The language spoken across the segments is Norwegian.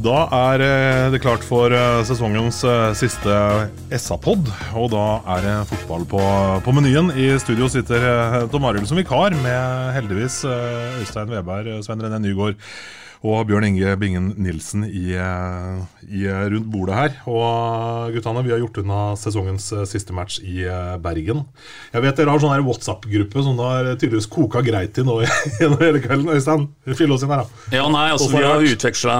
Da er eh, det klart for eh, sesongens eh, siste SA-pod, og da er det fotball på, på menyen. I studio sitter Tom Arild som vikar, med heldigvis Øystein Weberg, Sven René Nygård og Bjørn Inge Bingen Nilsen i, eh, i, eh, rundt bordet her. Og guttene, vi har gjort unna sesongens eh, siste match i eh, Bergen. Jeg vet dere har sånn WhatsApp-gruppe som det har tydeligvis koka greit i nå gjennom hele kvelden. Øystein, fyll oss inn her, da. Ja, nei, altså Vi har utveksla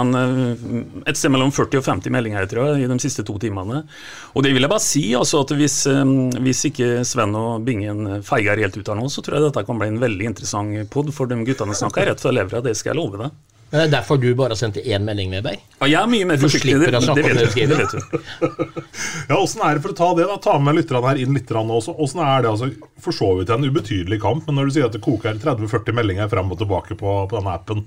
et sted mellom 40 og 50 meldinger tror jeg, i de siste to timene. Og det vil jeg bare si, altså at hvis, eh, hvis ikke Sven og Bingen feiger helt ut her nå, så tror jeg dette kan bli en veldig interessant pod, for de guttene snakker rett før levra, det skal jeg love deg. Det er derfor du bare sendte én melding, Weberg. Ja, jeg er mye mer Du forsiktig, slipper det, å snakke det, om det du vet du, skriver. det vet du. Ja, Åssen er det for å ta det, da? Ta med lytterne her inn litt også. Åssen er det altså, for så vidt en ubetydelig kamp, men når du sier at det koker 30-40 meldinger frem og tilbake på, på denne appen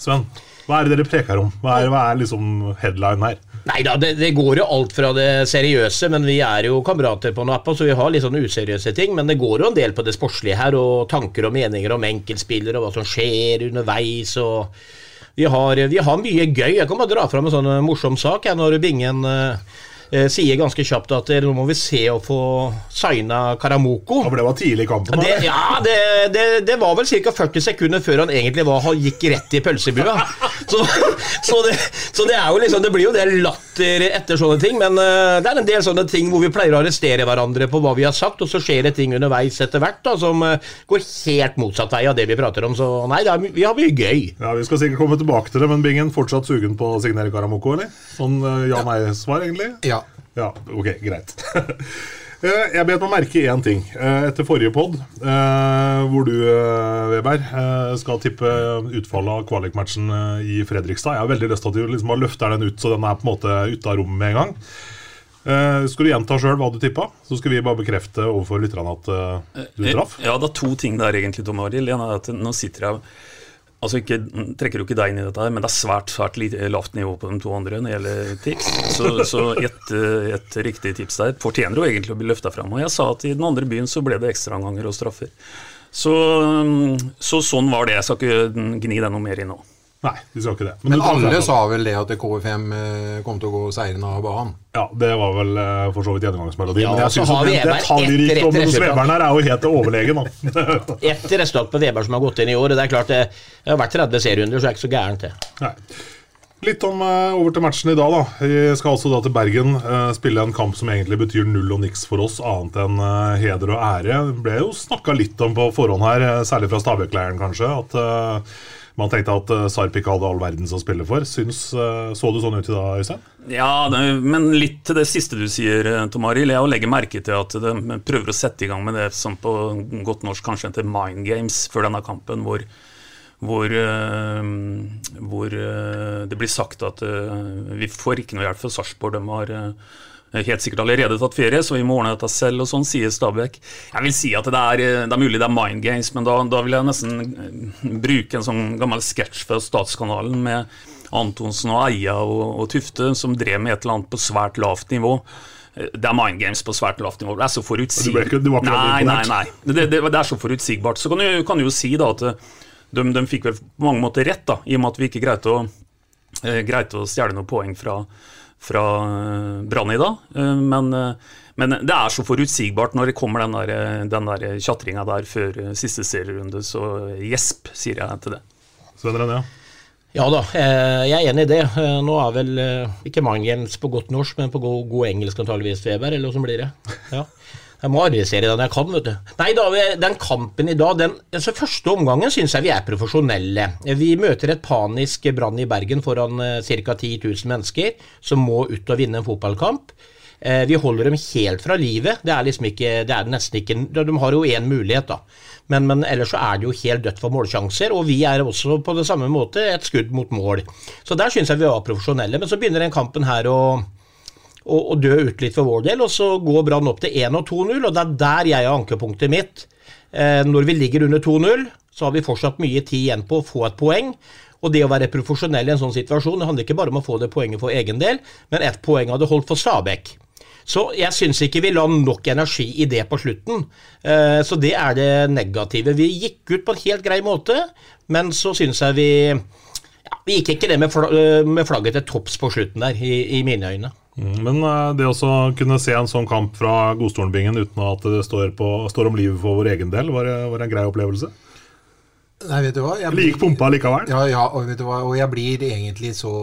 Sven, hva er det dere preker om? Hva er, hva er liksom headline her? Nei da, det, det går jo alt fra det seriøse, men vi er jo kamerater på Nappa, så vi har litt sånn useriøse ting. Men det går jo en del på det sportslige her, og tanker og meninger om enkeltspillere og hva som skjer underveis. og vi har, vi har mye gøy. Jeg kan bare dra fram en sånn morsom sak. Jeg, når Bingen eh, sier ganske kjapt at eh, nå må vi se å få signa Karamoko. Ja, for det var tidlig i kampen. Det, ja, det, det, det var vel ca. 40 sekunder før han egentlig var, han gikk rett i pølsebua. Så, så, det, så det er jo liksom Det blir jo det latter etter sånne ting, men eh, det er en del sånne ting hvor vi pleier å arrestere hverandre på hva vi har sagt, og så skjer det ting underveis etter hvert da, som eh, går helt motsatt vei av det vi prater om. Så nei, det er, vi har mye gøy. Ja, Vi skal sikkert komme tilbake til det, men Bingen fortsatt sugen på å signere Karamoko, eller? Sånn ja-nei-svar, egentlig? Ja. Ja, ok, greit. Eh, Jeg bet meg merke én ting. Eh, Etter forrige pod, eh, hvor du, Weber, skal tippe utfallet av kvalikmatchen i Fredrikstad. Jeg har veldig lyst til at du liksom løfter den ut, så den er på en måte ute av rommet med en gang. Skal du gjenta sjøl hva du tippa, så skal vi bare bekrefte overfor lytterne at du traff? Ja, det er to ting der egentlig, Tom Arild. En er at nå sitter jeg Altså ikke, trekker jo ikke deg inn i dette, her, men det er svært svært lavt nivå på de to andre når det gjelder tips. Så, så et, et riktig tips der fortjener jo egentlig å bli løfta fram. Og jeg sa at i den andre byen så ble det ekstraomganger og straffer. Så, så sånn var det. Jeg skal ikke gni deg noe mer i nå. Nei, de skal ikke det. Men Men alle sa vel det at KFM eh, kom til å gå seirende av banen. Ja, det var vel eh, for så vidt gjennomgangsmelodien. Ja, men jeg syns synes om. Weberen her er jo helt overlegen. Da. Ett resultat på Weber som har gått inn i år. og Det er klart det, det har vært 30 serierunder, så det er ikke så gærent, det. Nei. Litt om eh, over til matchen i dag. da Vi skal altså da til Bergen eh, spille en kamp som egentlig betyr null og niks for oss, annet enn eh, heder og ære. Det ble jo snakka litt om på forhånd her, eh, særlig fra Stabæk-leiren kanskje, at eh, man tenkte at uh, Sarp ikke hadde all verdens å spille for. Syns, uh, så det sånn ut i dag, Øystein? Ja, det, men litt til det siste du sier, eh, Tom Arild. Jeg legger merke til at de prøver å sette i gang med det som på godt norsk kanskje heter mind games før denne kampen, hvor, hvor, eh, hvor eh, det blir sagt at eh, vi får ikke noe hjelp fra Sarpsborg. De har eh, helt sikkert allerede tatt ferie, så vi må ordne dette selv, og sånn sier Stabæk. Jeg vil si at det er, eh, det er mulig det er mind games, men da, da vil jeg nesten eh, bruke en sånn gammel sketsj fra Statskanalen med Antonsen og Eia og, og Tufte, som drev med et eller annet på svært lavt nivå. det er mind games på svært lavt nivå. Det er så forutsigbart. Nei, nei, nei. Det, det, det er så forutsigbart. Så kan du, kan du jo si da at eh, de, de fikk vel på mange måter rett, da, i og med at vi ikke greide å, eh, å stjele noen poeng fra, fra eh, Brann i dag. Eh, men, eh, men det er så forutsigbart når det kommer den der, den der tjatringa der før siste serierunde, så gjesp, sier jeg til det. Sven René, ja. Ja da, eh, jeg er enig i det. Nå er vel ikke mind på godt norsk, men på god, god engelsk antageligvis, Weber, eller åssen blir det? Ja. Jeg må arrestere den jeg kan, vet du. Nei da, den kampen i dag, den altså Første omgangen syns jeg vi er profesjonelle. Vi møter et panisk Brann i Bergen foran ca. 10 000 mennesker som må ut og vinne en fotballkamp. Eh, Vi holder dem helt fra livet. Det er liksom ikke, det er nesten ikke De har jo én mulighet, da. Men, men ellers så er det jo helt dødt for målsjanser, og vi er også på det samme måte et skudd mot mål. Så der syns jeg vi var profesjonelle. Men så begynner den kampen her å å, og dø ut litt for vår del, og så går Brann opp til 1 og 2-0, og det er der jeg har ankepunktet mitt. Eh, når vi ligger under 2-0, så har vi fortsatt mye tid igjen på å få et poeng. Og det å være profesjonell i en sånn situasjon, det handler ikke bare om å få det poenget for egen del, men ett poeng hadde holdt for Stabæk. Så jeg syns ikke vi la nok energi i det på slutten. Eh, Så det er det negative. Vi gikk ut på en helt grei måte, men så syns jeg vi ja, Vi gikk ikke det med, fla eh, med flagget til topps på slutten der, i, i mine øyne. Mm, Men eh, det å kunne se en sånn kamp fra Godstolenbingen uten at det står, på, står om livet for vår egen del, var, var en grei opplevelse? Nei, vet du hva? Jeg Like pumpa likevel? Ja, ja, og vet du hva? Og jeg blir egentlig så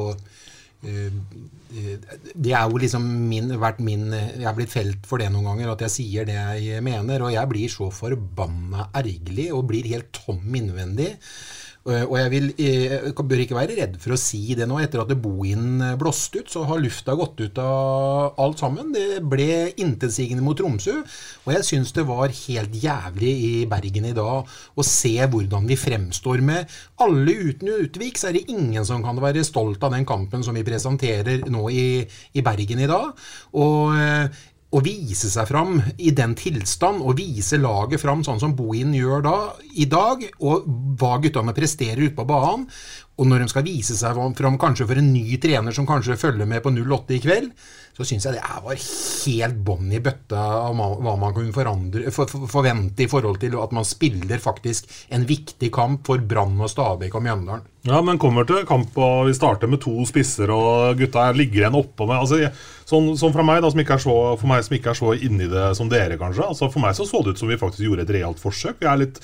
eh, eh, det er jo liksom min, vært min Jeg har blitt felt for det noen ganger, at jeg sier det jeg mener. Og jeg blir så forbanna ergerlig og blir helt tom innvendig. Eh, Og jeg vil, eh, jeg bør ikke være redd for å si det nå. Etter at Bohin blåste ut, så har lufta gått ut av alt sammen. Det ble intetsigende mot Tromsø. Og jeg syns det var helt jævlig i Bergen i dag å se hvordan vi fremstår med alle uten Utvik. Så er det ingen som kan være stolt av den kampen som vi presenterer nå i, i Bergen i dag. Og eh, å vise seg fram i den tilstand, og vise laget fram sånn som Bohin gjør da, i dag, og hva guttene presterer ute på banen, og når de skal vise seg fram kanskje for en ny trener som kanskje følger med på 08 i kveld, så syns jeg det var helt bånn i bøtta av hva man kunne for, for, forvente i forhold til at man spiller faktisk en viktig kamp for Brann og Stabæk og Mjøndalen. Ja, men kommer til kamp og vi starter med to spisser og gutta ligger igjen oppå med altså, sånn, sånn fra meg da, som ikke er så, For meg som ikke er så inni det som dere, kanskje. altså For meg så så det ut som vi faktisk gjorde et realt forsøk. Vi er litt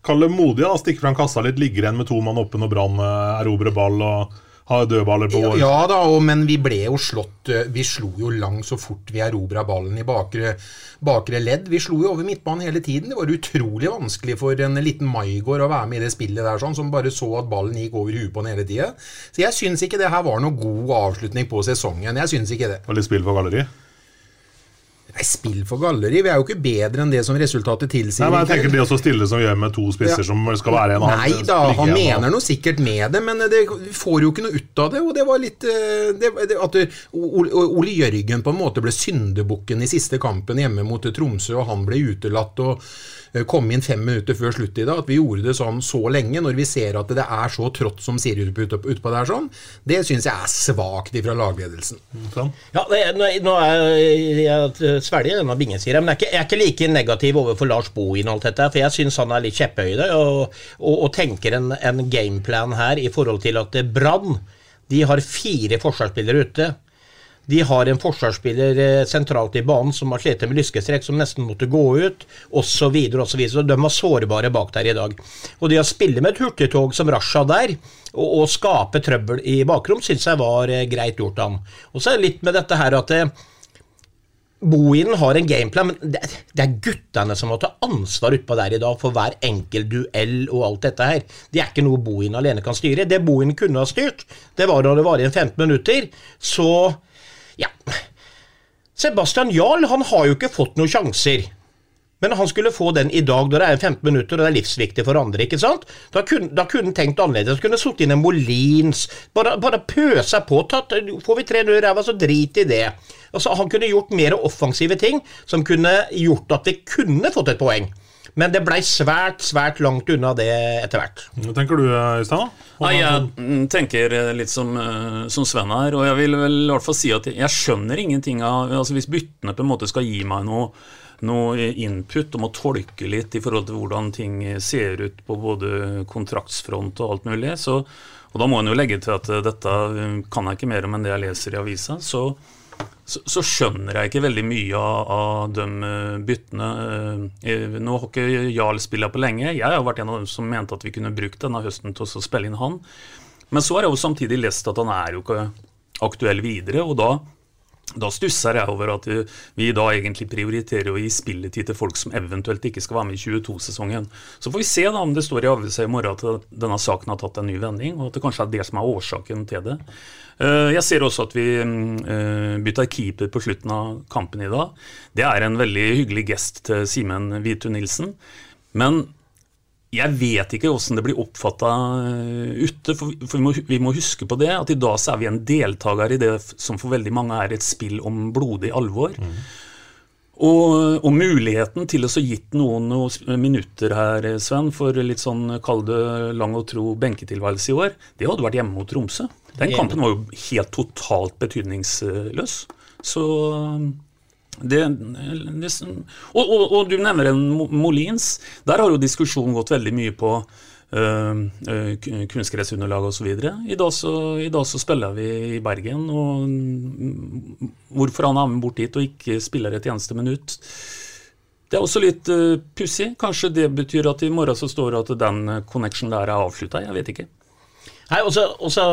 Kall det modige. da, stikker fram kassa litt, ligger igjen med to mann oppe når Brann eh, erobrer ball og har dødballer på vår Ja da, og, men vi ble jo slått eh, Vi slo jo lang så fort vi erobra ballen i bakre, bakre ledd. Vi slo jo over midtbanen hele tiden. Det var utrolig vanskelig for en liten Maigård å være med i det spillet der, sånn, som bare så at ballen gikk over huet på den hele tida. Så jeg syns ikke det her var noen god avslutning på sesongen. Jeg syns ikke det. Og litt spill for galleri. Nei, spill for galleri. Vi er jo ikke bedre enn det som resultatet tilsier. Nei, men jeg tenker det også stille som gjør med to spisser Ja. som skal være en Nei da, han mener noe sikkert med det, men det, får jo ikke noe ut av det. Og det var litt eh, det, det, At Ole Jørgen på en måte ble syndebukken i siste kampen hjemme mot Tromsø, og han ble utelatt og eh, kom inn fem minutter før slutt i dag. At vi gjorde det sånn så lenge, når vi ser at det er så trått som ute- utpå der sånn, det syns jeg er svakt ifra lagledelsen. Sånn. Ja, det, nå, nå er jeg, jeg svelger denne bingen, sier jeg, men jeg er, ikke, jeg er ikke like negativ overfor Lars Bohin og alt dette, for jeg syns han er litt kjepphøyde og, og, og tenker en, en gameplan her i forhold til at Brann de har fire forsvarsspillere ute. De har en forsvarsspiller eh, sentralt i banen som har slitt med lyskestrekk, som nesten måtte gå ut, osv. Så de var sårbare bak der i dag. Og det å spille med et hurtigtog som Rasha der, og, og skape trøbbel i bakrom, syns jeg var eh, greit gjort av ham. Og så er det litt med dette her at eh, Bohinen har en gameplan, men det, det er guttene som må ta ansvar utpå der i dag for hver enkelt duell og alt dette her. Det er ikke noe Bohin alene kan styre. Det Bohin kunne ha styrt, det var når det var igjen 15 minutter. Så ja. Sebastian Jarl han har jo ikke fått noen sjanser. Men han skulle få den i dag, da det er 15 minutter og det er livsviktig for andre. ikke sant? Da kunne, han tenkt annerledes. Kunne sittet inn en Molins. Bare, bare pøsa på. Tatt, får vi 3-0 i ræva, så drit i det. Altså, Han kunne gjort mer offensive ting som kunne gjort at vi kunne fått et poeng. Men det blei svært, svært langt unna det etter hvert. Hva tenker du, Øystein? Nei, jeg tenker eh, litt som, eh, som Sven her, og jeg vil vel i hvert fall si at jeg skjønner ingenting av altså Hvis byttene på en måte skal gi meg noe, noe input om å tolke litt i forhold til hvordan ting ser ut på både kontraktsfront og alt mulig, så, og da må en jo legge til at eh, dette kan jeg ikke mer om enn det jeg leser i avisa, så så, så, skjønner jeg ikke veldig mye av, av de eh, byttene. Eh, nå har ikke Jarl spilla på lenge. Jeg har vært en av dem som mente at vi kunne brukt denne høsten til å spille inn han. Men så har jeg jo samtidig lest at han er jo ikke aktuell videre, og da da stusser jeg over at vi da egentlig prioriterer å gi spilletid til folk som eventuelt ikke skal være med i 22-sesongen. Så får vi se da om det står i avisa i morgen at denne saken har tatt en ny vending, og at det kanskje er det som er årsaken til det. Eh, jeg ser også at vi bytter bytta keeper på slutten av kampen i dag. Det er en veldig hyggelig gest til Simen Hvitu Nilsen. Men jeg vet ikke hvordan det blir oppfatta eh, ute. For, vi, må, vi, må, huske på det, at i dag så er vi en deltaker i det som for veldig mange er et spill om blodig alvor. Mm. Og, og, muligheten til å så gitt noen, noen minutter her, Sven, for litt sånn kall det lang og tro benketilværelse i år, det hadde vært hjemme mot Tromsø. Den kampen var jo helt totalt betydningsløs. Så det, det og, og, og, du nevner en Molins. Der har jo diskusjonen gått veldig mye på øh, kunstgressunderlag osv. I, I dag så spiller vi i Bergen, og hvorfor han er med bort dit og ikke spiller et eneste minutt det er også litt uh, pussig. Kanskje det betyr at i morgen så står det at den connection der er avslutta. Jeg vet ikke. Nei, Og så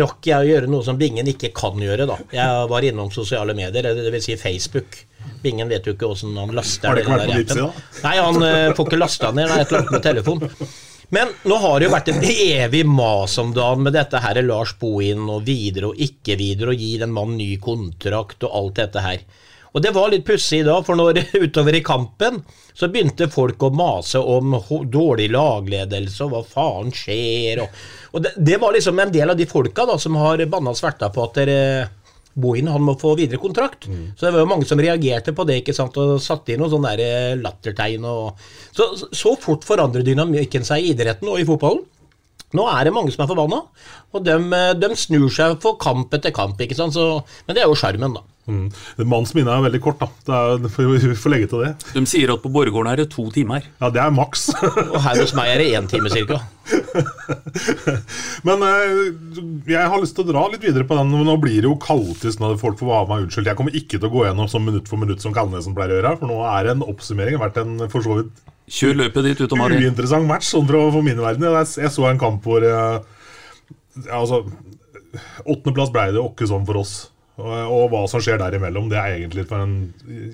rakk jeg å gjøre noe som Bingen ikke kan gjøre. da. Jeg var innom sosiale medier, dvs. Si Facebook. Bingen vet jo ikke åssen han laster Har det ikke vært på Vipsi, da? Nei, han uh, får ikke lasta ned. Det er et eller annet med telefon. Men nå har det jo vært en evig mas om dagen med dette her Lars Bohin og videre og ikke videre, og gi den mannen ny kontrakt og alt dette her. Og det var litt pussig da, for når utover i kampen så begynte folk å mase om dårlig lagledelse og hva faen skjer, og, og det, det, var liksom en del av de folka da som har banna sverta på at dere Bohin han må få videre kontrakt. Mm. Så det var jo mange som reagerte på det ikke sant, og satte inn noen sånne lattertegn. Og, så, så fort forandrer dynamikken seg i idretten og i fotballen. Nå er det mange som er forbanna, og de, de, snur seg for kamp etter kamp. ikke sant? Så, men det er jo sjarmen, da. Mm. Mannens minne er veldig kort, da. Det er, vi får legge til det. De sier at på Borregaarden er det to timer. Ja, det er maks. og her hos meg er det én time ca. Men eh, jeg har lyst til å dra litt videre på den. Nå blir det jo kaotisk når folk får være med unnskyldt. Jeg kommer ikke til å gå gjennom sånn minutt for minutt som Kalnesen pleier å gjøre, for nå er det en oppsummering. vært en for så vidt Kjør løpet ditt ut, Mari. Uinteressant match sånn for, for min verden. Jeg, så en kamp hvor ja, altså, Åttendeplass ble det jo ikke sånn for oss. Og, og, hva som skjer derimellom, det er egentlig for en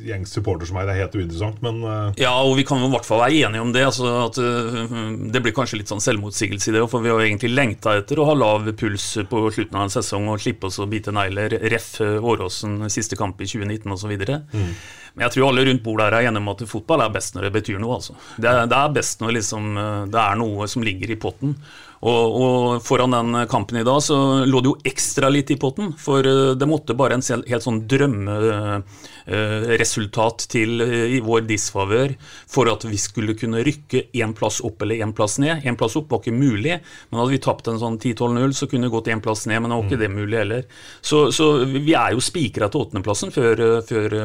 gjengs supporter som meg det er helt uinteressant. Men uh... Ja, og vi kan jo i hvert fall være enige om det. Altså, at uh, Det blir kanskje litt sånn selvmotsigelse i det. For vi har egentlig lengta etter å ha lav puls på slutten av en sesong og slippe oss å bite negler. Ref. Åråsen siste kamp i 2019 osv. Mm. Men jeg tror alle rundt bordet her er enige om at fotball er best når det betyr noe. Altså. Det, er, det er best når liksom, eh, det er noe som ligger i potten. Og, og, foran den kampen i dag så lå det jo ekstra litt i potten, for eh, det måtte bare en helt sånn drømmeresultat til eh, i vår disfavør for at vi skulle kunne rykke én plass opp eller én plass ned. Én plass opp var ikke mulig, men hadde vi tapt en sånn 10-12-0, så kunne det gått én plass ned, men det var ikke det mulig heller. Så, så vi er jo spikra til åttendeplassen før, eh, før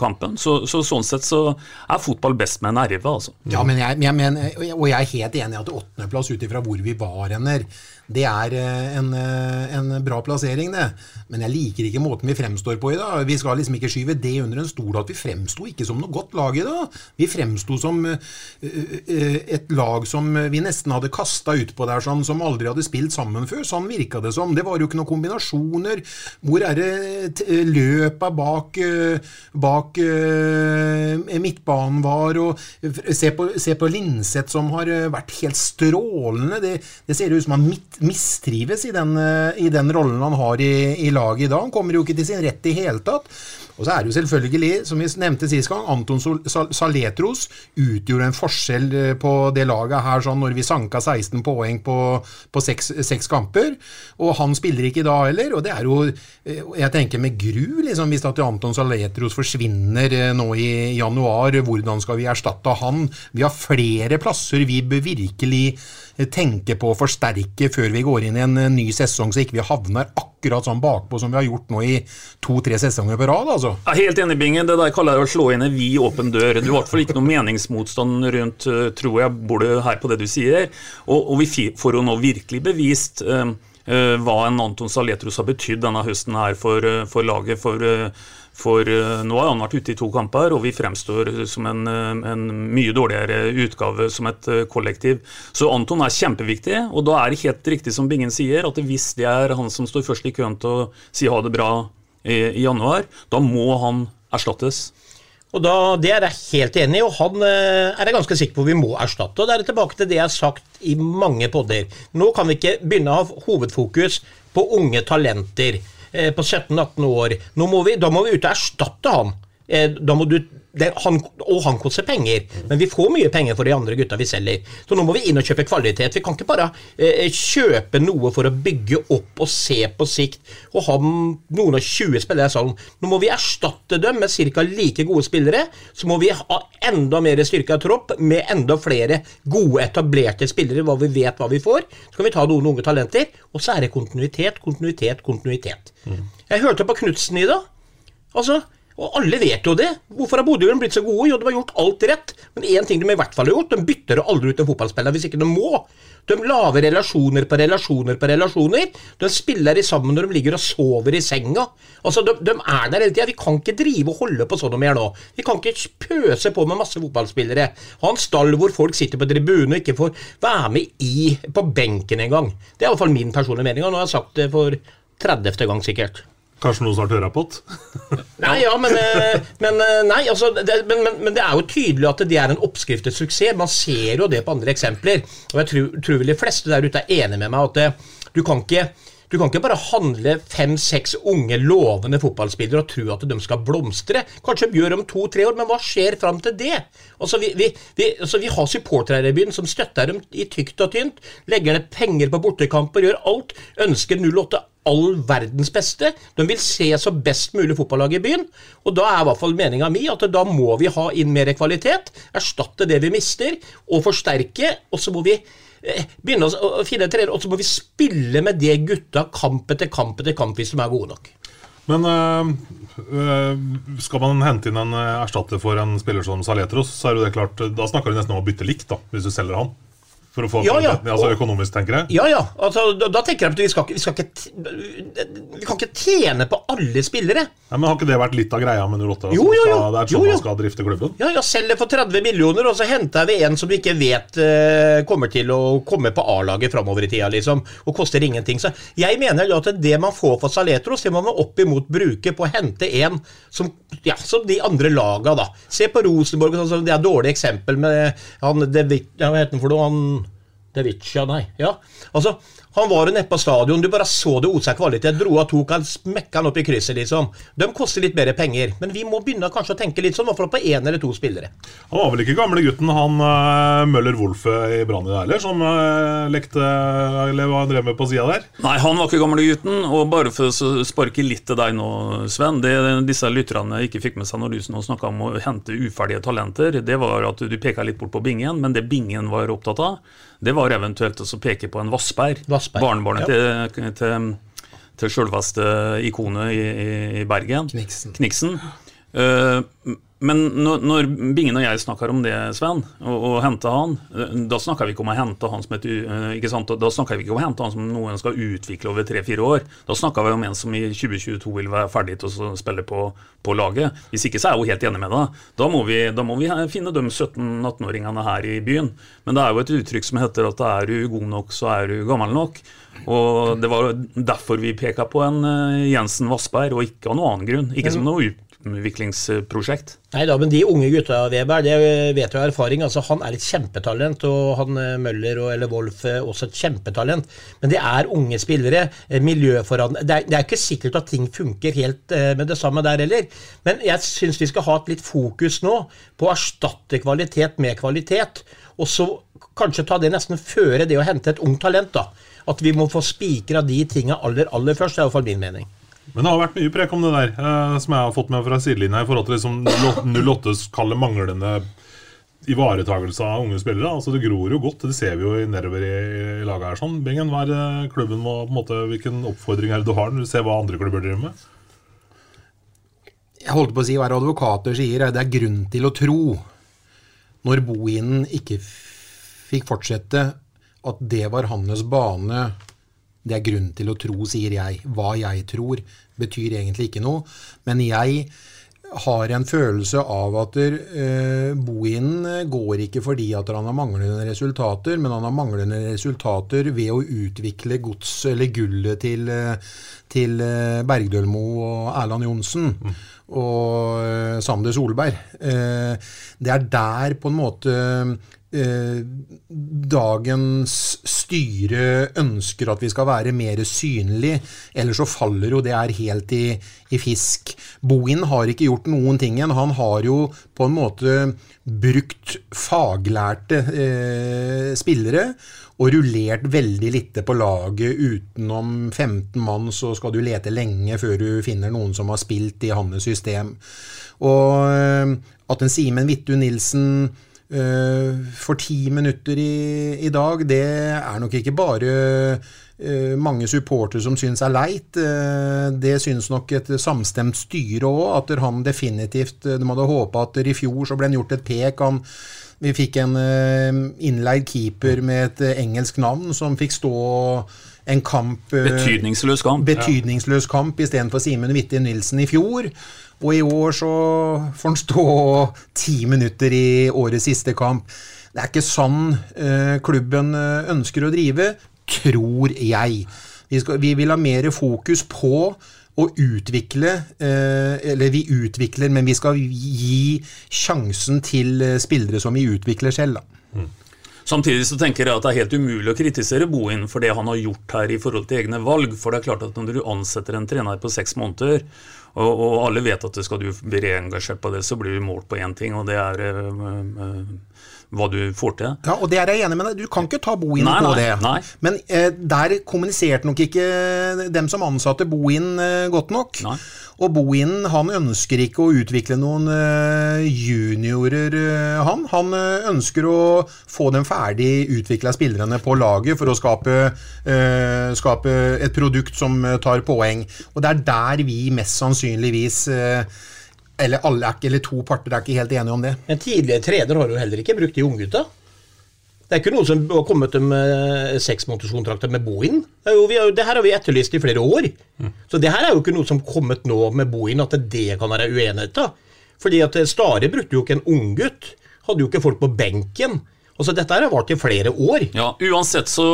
kampen, så, så, sånn sett så er fotball best med nerve, altså. Ja, men jeg, jeg mener, og jeg er helt enig i at åttendeplass ut ifra hvor vi var var det er eh, en, eh, en, bra plassering, det. Men jeg liker ikke måten vi fremstår på i dag. Vi skal liksom ikke skyve det under en stol at vi fremsto ikke som noe godt lag i dag. Vi fremsto som eh, et lag som vi nesten hadde kasta utpå der, sånn, som aldri hadde spilt sammen før. Sånn virka det som. Det var jo ikke noen kombinasjoner. Hvor er det løpa bak, bak midtbanen var? Og se på, se på Linseth, som har vært helt strålende. Det, det ser ut som han midt mistrives i den, eh, i den rollen han har i, i laget i dag. Han kommer jo ikke til sin rett i hele tatt. Og så er det jo selvfølgelig, som vi nevnte sist gang, Anton Saletros utgjorde en forskjell eh, på det laget her sånn når vi sanka 16 poeng på, på seks, kamper. Og han spiller ikke da heller. Og det er jo eh, Jeg tenker med gru, liksom, hvis at Anton Saletros forsvinner nå i januar, hvordan skal vi erstatte han? Vi har flere plasser vi bør virkelig tenke på å forsterke før vi går inn i en eh, ny sesong, så ikke vi havner akkurat sånn bakpå som vi har gjort nå i to-tre sesonger på rad. altså. Jeg er helt enig, Bingen. Det der kaller jeg å slå inn en vid åpen dør. Du har i hvert fall ikke noe meningsmotstand rundt, eh, tror jeg, både her på det du sier. Og, og vi får jo nå virkelig bevist um, uh, hva en Anton Saletros har betydd denne høsten her for, uh, for laget. For, eh, for eh, nå har han vært ute i to kamper, og vi fremstår som en, eh, en mye dårligere utgave som et eh, kollektiv. Så Anton er kjempeviktig, og da er det helt riktig som Bingen sier, at hvis det er han som står først i køen til å si ha det bra i, i januar, da må han erstattes. Og da, Det er jeg helt enig i, og han er jeg ganske sikker på vi må erstatte. og Det er tilbake til det jeg har sagt i mange podder. Nå kan vi ikke begynne å ha hovedfokus på unge talenter på 17-18 år. Må vi, da må vi ut og erstatte han. Eh, da må du, det, han. Og han koster penger, men vi får mye penger for de andre gutta vi selger. Så nå må vi inn og kjøpe kvalitet. Vi kan ikke bare eh, kjøpe noe for å bygge opp og se på sikt og ha noen og 20 spillere sånn. Nå må vi erstatte dem med ca. like gode spillere. Så må vi ha enda mer styrka tropp med enda flere gode, etablerte spillere, hva vi vet hva vi får. Så kan vi ta noen unge talenter, og så er det kontinuitet, kontinuitet, kontinuitet. Jeg hørte på Knutsen i dag. Altså, og alle vet jo det. Hvorfor har Bodø blitt så gode? Jo, de har gjort alt rett. Men én ting de i hvert fall har gjort, de bytter aldri ut en fotballspiller hvis ikke de må. De lager relasjoner på relasjoner på relasjoner. De spiller sammen når de ligger og sover i senga. Altså, De, de er der hele tida. Vi kan ikke drive og holde på sånn de gjør nå. Vi kan ikke pøse på med masse fotballspillere. Ha en stall hvor folk sitter på tribunen og ikke får være med i på benken engang. Det er i hvert fall min personlige mening, og nå har jeg sagt det for 30. gang sikkert. Kanskje noen snart hørapott? Nei, ja, men, eh, men eh, Nei, altså det, men, men, men det er jo tydelig at det er en oppskrift til suksess. Man ser jo det på andre eksempler. Og jeg tror, tror vel de fleste der ute er enig med meg at det, du kan ikke du kan ikke bare handle fem-seks unge, lovende fotballspillere og tro at de skal blomstre. Kanskje de gjør om to-tre år, men hva skjer fram til det? Altså, vi, vi, vi, altså, vi har supportere i byen som støtter dem i tykt og tynt, legger ned penger på bortekamper, gjør alt, ønsker 08 all verdens beste. De vil se så best mulig fotballag i byen. Og da er i hvert fall meninga mi at da må vi ha inn mer kvalitet, erstatte det vi mister, og forsterke. Og så må vi begynne å finne finne trener, og så må vi spille med det gutta kamp etter kamp etter kamp hvis de er gode nok. Men øh, skal man hente inn en erstatter for en spiller som Saletros, så er jo det klart Da snakker du nesten om å bytte likt, da, hvis du selger han. For å få Ja, ja. altså økonomisk, tenker jeg. Ja, ja. Altså, da, da tenker jeg at vi skal, vi skal ikke Vi kan ikke tjene på alle spillere. Nei, men Har ikke det vært litt av greia med 08? Jo, jo, jo. Det er sånn jo. man skal drifte klubben? Ja, ja, selger for 30 millioner, og så henter vi en som vi ikke vet uh, kommer til å komme på A-laget framover i tida, liksom, og koster ingenting. Så jeg mener jo at det man får for Saletros, det må man opp imot bruke på å hente en som, ja, som de andre laga, da. Se på Rosenborg, sånn, det er et dårlig eksempel med han det, Hva heter han for noe? Han Devicia, nei. Ja, altså han var jo nede på stadion, du bare så det osa kvalitet. Dro av tok han, smekka han opp i krysset, liksom. De koster litt mer penger, men vi må begynne kanskje å tenke litt sånn, i hvert fall på én eller to spillere. Han var vel ikke gamle gutten, han øh, Møller Wolfe i Brann i heller, som øh, lekte Eller hva han drev med på sida der? Nei, han var ikke gamle gutten, Og bare for å sparke litt til deg nå, Sven. Det disse lytterne ikke fikk med seg når du nå snakka om å hente uferdige talenter, det var at du peka litt bort på Bingen, men det Bingen var opptatt av, det var eventuelt å peke på en Vassberg. Vassberg, Barnebarnet ja. til, til, til selveste ikonet i, i- i Bergen. Kniksen. Kniksen. Eh, men når, Bingen og jeg snakker om det, Sven, og, og hente han, eh, da snakker vi ikke om å hente han som et eh, ikke sant? Da snakker vi ikke om å hente han som noen skal utvikle over tre-fire år. Da snakker vi om en som i 2022 vil være ferdig til å spille på, på laget. Hvis ikke så er jeg jo helt enig med deg. Da må vi, da må vi finne de 17-18-åringene her i byen. Men det er jo et uttrykk som heter at er du god nok, så er du gammel nok. Og det var derfor vi peka på en Jensen Vassberg, og ikke av noen annen grunn. Ikke som noe ut- utviklingsprosjekt. Nei da, men de unge gutta, Weber, det vet du av erfaring. altså Han er et kjempetalent, og han eh, Møller og eller Wolf er også et kjempetalent. Men det er unge spillere. eh, Miljøforandring det, det er ikke sikkert at ting funker helt eh, med det samme der heller. Men jeg syns vi skal ha et litt fokus nå på å erstatte kvalitet med kvalitet. Og så kanskje ta det nesten føre det å hente et ungt talent. da. At vi må få spikra de tinga aller, aller først. Det er iallfall min mening. Men det har vært mye prek om det der, eh, som jeg har fått med fra sidelinja i forhold til liksom 08s kalle manglende ivaretagelse av unge spillere. Altså Det gror jo godt, det ser vi jo nedover i, i laget her. sånn. Bingen, hva er klubben må, på en måte, hvilken oppfordring er det du har når du ser hva andre klubber driver med? Jeg holdt på å si hva advokater sier, er det er grunn til å tro, når Bohinen ikke fikk fortsette, at det var hans bane. Det er grunn til å tro, sier jeg. Hva jeg tror, betyr egentlig ikke noe. Men jeg har en følelse av at uh, Bohinen går ikke fordi at han har manglende resultater, men han har manglende resultater ved å utvikle gods eller gullet til, eh, til eh, Bergdølmo og Erland Johnsen og eh, Sander Solberg. Eh, det er der på en måte eh, dagens styre ønsker at vi skal være mer synlig, eller så faller jo det her helt i, i fisk. Bohin har ikke gjort noen ting igjen. Han har jo på en måte brukt faglærte eh, spillere og rullert veldig lite på laget. Utenom 15 mann så skal du lete lenge før du finner noen som har spilt i hans system. Og eh, at en Simen Vittu Nilsen eh, for ti minutter i, i dag, det er nok ikke bare eh, mange supportere som syns er leit. Eh, det syns nok et samstemt styre òg, at han definitivt De hadde håpa at i fjor så ble han gjort et pek. Han, vi fikk en eh, innleid keeper med et eh, engelsk navn som fikk stå en kamp eh, Betydningsløs kamp. betydningsløs kamp istedenfor Simen Witte Nilsen i fjor. Og i år så får han stå ti minutter i årets siste kamp. Det er ikke sånn eh, klubben eh, ønsker å drive, tror jeg. Vi, skal, vi vil ha mer fokus på å utvikle eh, Eller vi utvikler, men vi skal gi sjansen til spillere som vi utvikler selv. Da. Samtidig så tenker jeg at det er helt umulig å kritisere Bohin for det han har gjort her i forhold til egne valg. For det er klart at når du ansetter en trener på seks måneder, og, og alle vet at skal du bli reengasjert på det, så blir du målt på én ting, og det er øh, øh, hva du får til. Ja, og det er jeg enig med deg. Du kan ikke ta Bohin Nei, på nei, det. nei. Men eh, der kommuniserte nok ikke dem som ansatte Bohin eh, godt nok. Nei. Og Bohinen han ønsker ikke å utvikle noen eh, juniorer, eh, han. Han eh, ønsker å få dem ferdig utvikla spillerne på laget for å skape, skape et produkt som tar poeng. Og det er der vi mest sannsynligvis eller alle er eller to parter er ikke helt enige om det. En tidligere trener har jo heller ikke brukt de unggutta. Det er ikke noe som har kommet med seksmånederskontrakter med Bohin. Det, har, her har vi etterlyst i flere år. Så det her er jo ikke noe som har kommet nå med Bohin, at det kan være uenighet da. Fordi at Stare brukte jo ikke en unggutt. Hadde jo ikke folk på benken. Altså Dette her har vart i flere år. Ja, Uansett så,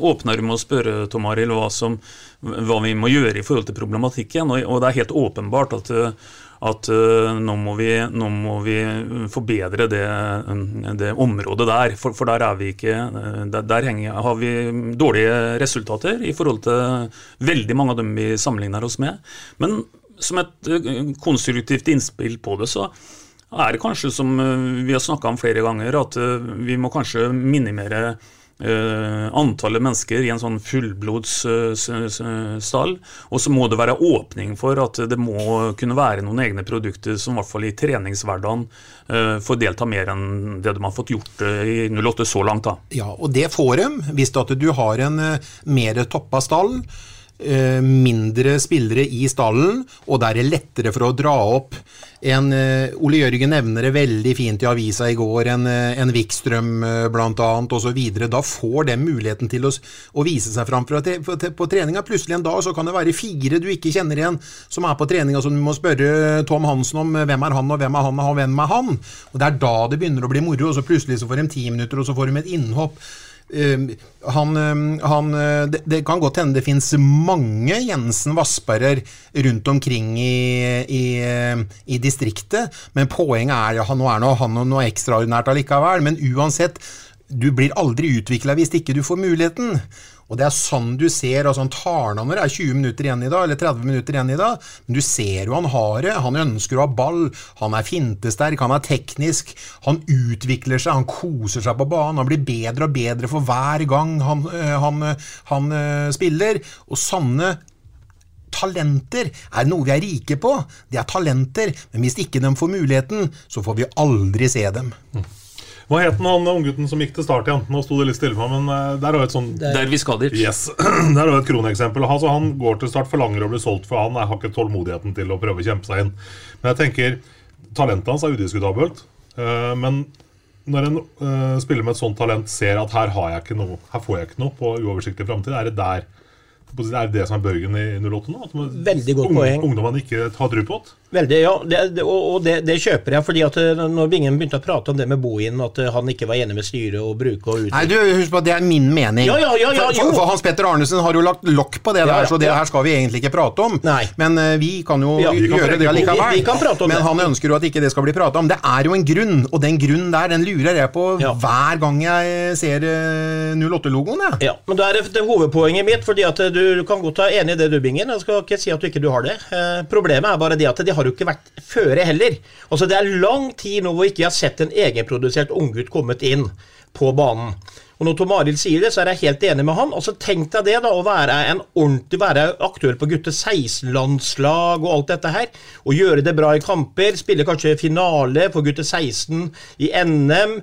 åpner du med å spørre Tom Arild hva, hva vi må gjøre i forhold til problematikken. Og, og det er helt åpenbart at, uh, at uh, nå, må vi, nå må vi forbedre det, det området der. For, for der er vi ikke uh, Der, der henger, har vi dårlige resultater i forhold til veldig mange av dem vi sammenligner oss med. Men som et uh, konstruktivt innspill på det, så er det kanskje som eh, vi har snakka om flere ganger, at eh, vi må kanskje minimere eh, antallet mennesker i en sånn fullblodsstall. Og så må det være åpning for at det må kunne være noen egne produkter som i hvert fall i treningshverdagen uh, får delta mer enn det de har fått gjort eh, i 08 så langt. da. Ja, og det får de hvis du har en eh, mer toppa stall, eh, mindre spillere i stallen, og der er det lettere for å dra opp en eh, Ole Jørgen nevner det veldig fint i avisa i går, en, eh, en Wikstrøm eh, annet osv. Da får de muligheten til å, å vise seg fram på, på treninga. Plutselig en dag så kan det være fire du ikke kjenner igjen som er på treninga, som du må spørre Tom Hansen om eh, hvem er han, og hvem er han, og hvem er han. Og Det er da det begynner å bli moro, og så plutselig så får de ti minutter, og så får de et innhopp. Eh, han, eh, han, eh, det, det kan godt hende det fins mange Jensen Vassberger rundt omkring i, i, eh, i distriktet, men poenget er ja, nå er noe, han noe ekstraordinært allikevel. Men uansett, du blir aldri utvikla hvis ikke du får muligheten. Og det er sånn du ser altså Han tar av når det er 20 minutter igjen i dag, eller 30 minutter igjen i dag, men du ser jo han har det. Han ønsker å ha ball, han er fintesterk, han er teknisk. Han utvikler seg, han koser seg på banen. Han blir bedre og bedre for hver gang han, øh, han, han øh, spiller. Og sånne talenter er noe vi er rike på. De er talenter, men hvis ikke de får muligheten, så får vi aldri se dem. Hva het den, han unggutten som gikk til start igjen? Nå sto det litt stille for meg, men eh, der har vi et sånn Dervis skader. Yes. Der har vi et kroneksempel. Altså, han går til start, forlanger å bli solgt, for han har ikke tålmodigheten til å prøve å kjempe seg inn. Men jeg tenker, talentet hans er udiskutabelt. eh, Men når en eh, spiller med et sånt talent ser at her, har jeg ikke noe, her får jeg ikke noe på uoversiktlig framtid, er det der er det det som er børgen i 08 nå? At Veldig godt ung, poeng. Ungdommene ikke har tru på det? Veldig, ja. Det, og det, det kjøper jeg. fordi at eh, når Bingen begynte å prate om det med Bohin, at eh, han ikke var enig med styret og bruke og Nei, du, husk på at det er min mening. Ja, ja, ja, ja, for, for, for Hans Petter Arnesen har jo lagt lokk på det der, så det her skal vi egentlig ikke prate om. Nei. Men uh, vi kan jo Ja, vi kan gjøre det likevel. allikevel. vi- vi kan prate om Men det. han ønsker jo at ikke det skal bli prata om. Det er jo en grunn, og den grunnen der, den lurer jeg på hver gang jeg ser uh, 08-logoen, jeg. Ja, men det er det, det hovedpoenget mitt, fordi at du, du kan godt være enig i det du, Bingen. Jeg skal ikke si at du ikke du har det. Uh, problemet er bare det at de har jo ikke vært føre heller. Altså Det er lang tid nå hvor ikke jeg har sett en egenprodusert unggutt kommet inn på banen. Og når Tom Arild sier det, så er jeg helt enig med han. Altså tenk deg det, da, å være en ordentlig, være aktør på gutte 16-landslag og alt dette her. Og gjøre det bra i kamper. Spille kanskje finale for gutte 16 i NM.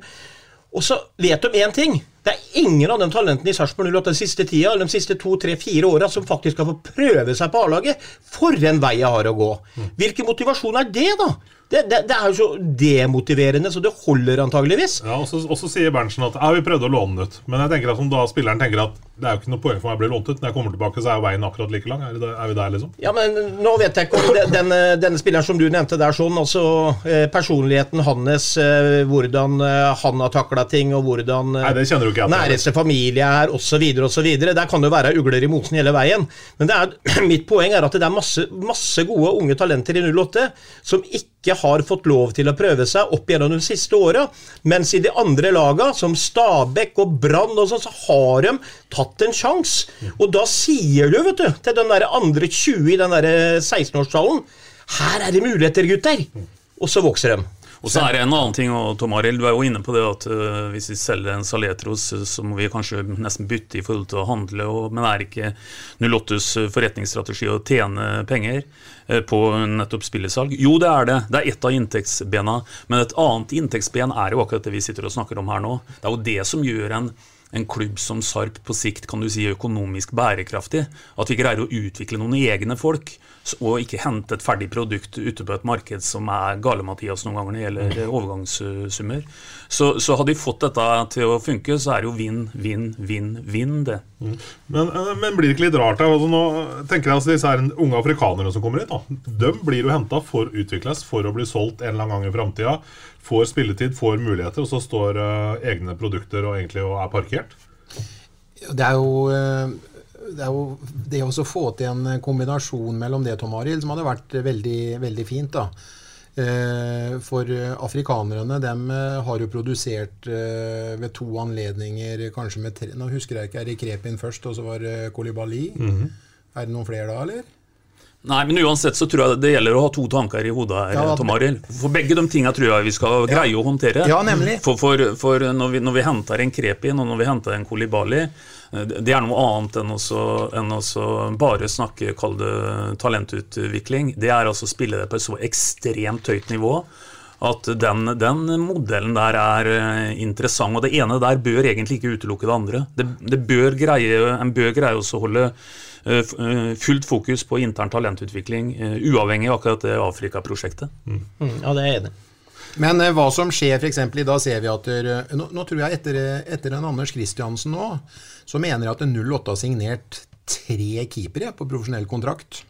Og så vet de én ting. Det er ingen av de talentene i Sarpsborg 08 den siste tida, de siste to, tre, fire åra som faktisk skal få prøve seg på A-laget. For en vei jeg har å gå. Hvilken motivasjon er det, da? Det, det, det er jo så demotiverende, så det holder antageligvis. Ja, og så, sier Berntsen at ja, vi prøvde å låne den ut. Men jeg tenker at som da spilleren tenker at det er jo ikke noe poeng for meg å bli lånt ut. Når jeg kommer tilbake, så er veien akkurat like lang. Er, det, er vi der, liksom? Ja, men nå vet jeg ikke om den, denne, denne spilleren som du nevnte der, sånn, altså eh, personligheten hans, eh, hvordan eh, han har takla ting, og hvordan eh, Nei, det kjenner du ikke næreste familie er, osv., osv. Der kan det jo være ugler i mosen hele veien. Men det er, mitt poeng er at det er masse, masse gode unge talenter i 08 som ikke har fått lov til å prøve seg opp gjennom de siste åra. Mens i de andre laga, som Stabæk og Brann, sånn, så har de tatt en sjanse. Og da sier du, vet du, til den der andre 20 i den der 16-årstallen Her er det muligheter, gutter! Og så vokser de. Og så er det en annen ting, og Tom Arild, du er jo inne på det at øh, hvis vi selger en Saletros, øh, så må vi kanskje nesten bytte i forhold til å handle, men er ikke 08s forretningsstrategi å tjene penger på nettopp spillesalg? Jo, det er det. Det er ett av inntektsbena. Men et annet inntektsben er jo akkurat det vi sitter og snakker om her nå. Det er jo det som gjør en en klubb som Sarp på sikt kan du si økonomisk bærekraftig. At vi greier å utvikle noen egne folk, og ikke hente et ferdig produkt ute på et marked som er gale-Mathias noen ganger når det gjelder overgangssummer. Så, så hadde vi fått dette til å funke, så er det jo vinn, vinn, vinn, vinn, det. Men, eh, men blir det ikke litt rart? her? Altså, nå tenker jeg altså Disse her unge afrikanerne som kommer hit, da, de blir jo henta for å utvikles, for å bli solgt en eller annen gang i framtida. Får spilletid, får muligheter, og så står uh, egne produkter og egentlig og er parkert. Det er jo uh det er jo det å få til en kombinasjon mellom det, Tom Arild, som hadde vært veldig, veldig fint. da. Eh, For afrikanerne, dem eh, har jo produsert ved to anledninger, kanskje med tre Nå husker jeg ikke, er det Krepin først, og så var det Kolibali? Er det noen flere da, eller? Nei, men uansett så tror jeg det gjelder å ha to tanker i hodet her, Ja, Tom Arild. For begge de tinga tror jeg vi skal greie å håndtere. Ja, nemlig. For, for, for når, vi, når vi henter en Krepin og når vi henter en Kolibali, eh, det er noe annet enn å enn å bare snakke, kall det talentutvikling. Det er altså å spille det på et så ekstremt høyt nivå at den, den modellen der er eh, interessant. Og det ene der bør egentlig ikke utelukke det andre. Det, det bør greie, en bør greie også å holde fullt fokus på intern talentutvikling, eh, uavhengig av akkurat det Afrika-prosjektet. Mm, ja, det er jeg enig i. Men eh, hva som skjer f.eks. i dag, ser vi at der, nå, nå tror jeg etter, etter en Anders Kristiansen nå, så mener jeg at 08 har signert tre keepere på profesjonell kontrakt.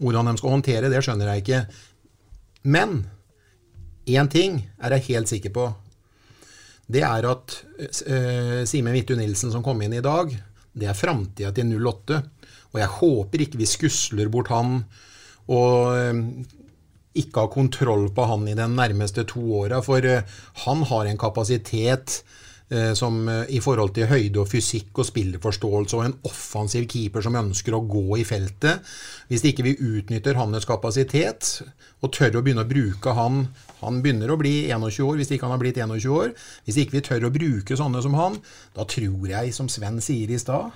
Hvordan de skal håndtere det, skjønner jeg ikke. Men én ting er jeg helt sikker på. det er at uh, Simen Hvittu Nilsen som kom inn i dag, det er framtida til 08. Og jeg håper ikke vi skusler bort han og uh, ikke har kontroll på han i den nærmeste to åra. For uh, han har en kapasitet Eh, som eh, i forhold til høyde og fysikk og spillerforståelse og en offensiv keeper som ønsker å gå i feltet. Hvis ikke vi utnytter hans kapasitet og tør å begynne å bruke han Han begynner å bli 21 år, hvis ikke han har blitt 21 år. Hvis ikke vi tør å bruke sånne som han, da tror jeg, som Sven sier i stad,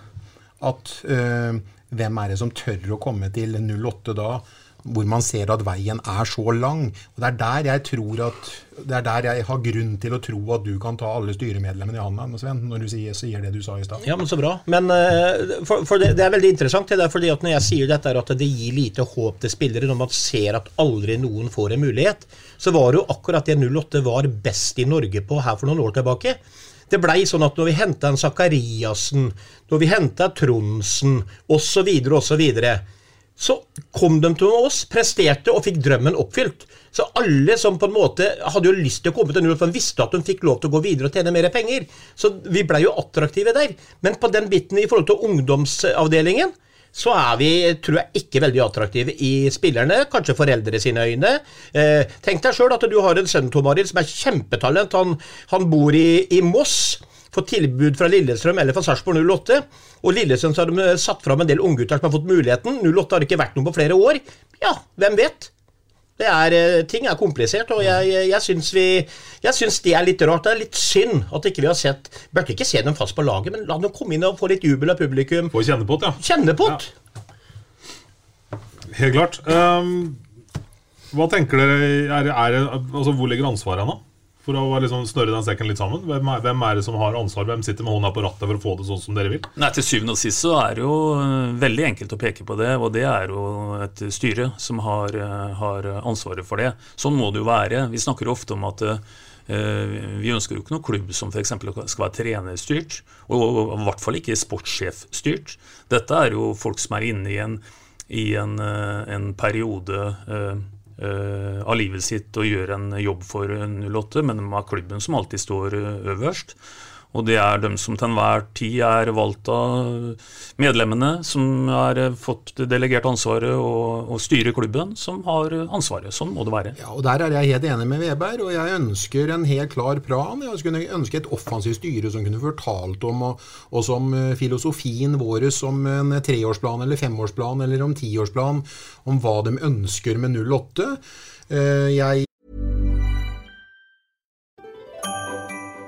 at øh, hvem er det som tør å komme til 08 da? hvor man ser at veien er så lang. Og Det er der jeg tror at, det er der jeg har grunn til å tro at du kan ta alle styremedlemmene i hånda, Sven, når du sier, sier, det du sa i stad. Ja, men så bra. Men uh, for, for det, det, er veldig interessant. Det fordi at Når jeg sier dette, at det gir lite håp til spillere når man ser at aldri noen får en mulighet, så var det jo akkurat det 08 var best i Norge på her for noen år tilbake. Det blei sånn at når vi henta en Sakariassen, når vi henta Tronsen osv., osv., så kom de til oss, presterte og fikk drømmen oppfylt. Så alle som på en måte hadde jo lyst til å komme til null, for de visste at de fikk lov til å gå videre og tjene mer penger. Så vi blei jo attraktive der. Men på den biten i forhold til ungdomsavdelingen, så er vi, tror jeg, ikke veldig attraktive i spillerne, kanskje foreldre sine øyne. Eh, tenk deg sjøl at du har en sønn Tom Arild, som er kjempetalent. Han, han bor i, i Moss fått tilbud fra Lillestrøm eller fra Sarpsborg 08. Og Lillestrøm så har de satt fram en del unggutter som har fått muligheten. 08 har ikke vært noe på flere år. Ja, hvem vet? Det er, eh, ting er komplisert, og jeg, jeg, syns jeg syns det er litt rart. Det er litt synd at ikke vi har sett Burde ikke se dem fast på laget, men la dem komme inn og få litt jubel av publikum. Få kjenne på det, ja. Kjenne på det. Ja. Helt klart. Um, hva tenker dere er, er, altså, Hvor ligger ansvaret nå? For å liksom snørre den sekken litt sammen. Hvem er, hvem er, det som har ansvar? Hvem sitter med hånda på rattet for å få det sånn som dere vil? Nei, Til syvende og sist så er det jo eh, veldig enkelt å peke på det. Og det er jo et styre som har, eh, har ansvaret for det. Sånn må det jo være. Vi snakker jo ofte om at uh, vi ønsker jo ikke noen klubb som f.eks. skal være trenerstyrt, og i hvert fall ikke sportssjefstyrt. Dette er jo folk som er inne i en, i en, en periode av livet sitt og gjør en jobb for 08, men de har klubben som alltid står eh, øverst. Og det er dem som til enhver tid er valgt av medlemmene, som har fått delegert ansvaret og, og styrer klubben, som har ansvaret. Sånn må det være. Ja, og Der er jeg helt enig med Weber, og jeg ønsker en helt klar plan. Jeg skulle ønske et offensivt styre som kunne fortalt om, og, og som eh, filosofien vår som en treårsplan eller femårsplan eller om tiårsplan, om hva de ønsker med 08. Eh, jeg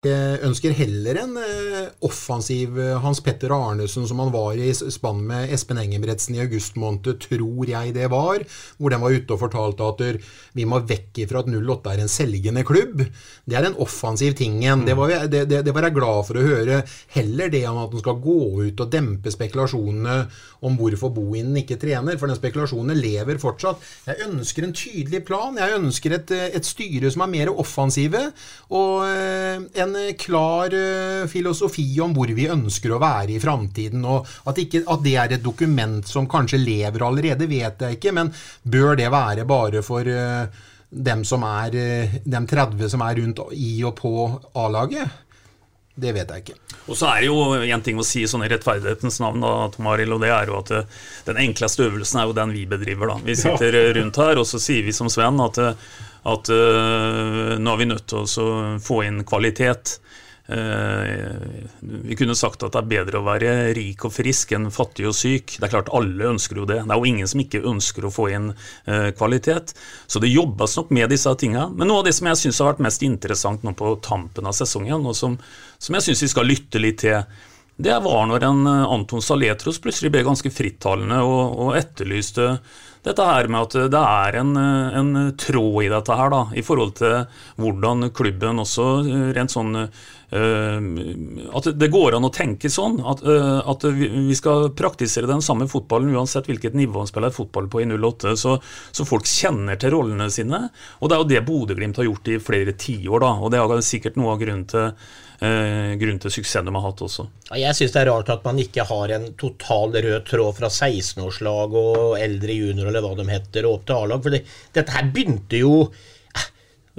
Jeg ønsker heller en eh, offensiv eh, Hans Petter Arnesen som han var i spann med Espen Engebretsen i august måned, tror jeg det var, hvor den var ute og fortalte at vi må vekk ifra at 08 er en selgende klubb. Det er en offensiv ting Det, var, det, det, det var jeg glad for å høre. Heller det enn at den skal gå ut og dempe spekulasjonene om hvorfor Bohinen ikke trener, for den spekulasjonen lever fortsatt. Jeg ønsker en tydelig plan. Jeg ønsker et, et styre som er mer offensive. og en en klar uh, filosofi om hvor vi ønsker å være i framtiden. Og at, ikke, at, det er et dokument som kanskje lever allerede, vet jeg ikke. Men bør det være bare for uh, dem som er de 30 som er rundt i og på A-laget? Det vet jeg ikke. Og så er det jo en ting å si sånn i rettferdighetens navn, da, Tom Arild, og det er jo at den enkleste øvelsen er jo den vi bedriver. da. Vi sitter rundt her, og så sier vi som Sven at at uh, nå er vi nødt til å få inn kvalitet. Uh, vi kunne sagt at det er bedre å være rik og frisk enn fattig og syk. Det er klart Alle ønsker jo det. Det er jo ingen som ikke ønsker å få inn uh, kvalitet. Så det jobbes nok med disse tinga. Men noe av det som jeg syns har vært mest interessant nå på tampen av sesongen, og som, som jeg syns vi skal lytte litt til, det var når en Anton Saletros plutselig ble ganske frittalende og, og etterlyste dette her med at det er en, en, tråd i dette her, da, i forhold til hvordan klubben også rent sånn Uh, at det går an å tenke sånn. At, uh, at vi, skal praktisere den samme fotballen uansett hvilket nivå han spiller fotball på i 08. Så, så, folk kjenner til rollene sine. Og det er jo det Bodø-Glimt har gjort i flere tiår. Og det er sikkert noe av grunnen til, uh, grunnen til suksessen de har hatt også. Jeg syns det er rart at man ikke har en total rød tråd fra 16-årslag og eldre junior eller hva de heter, og opp til A-lag. For det, dette her begynte jo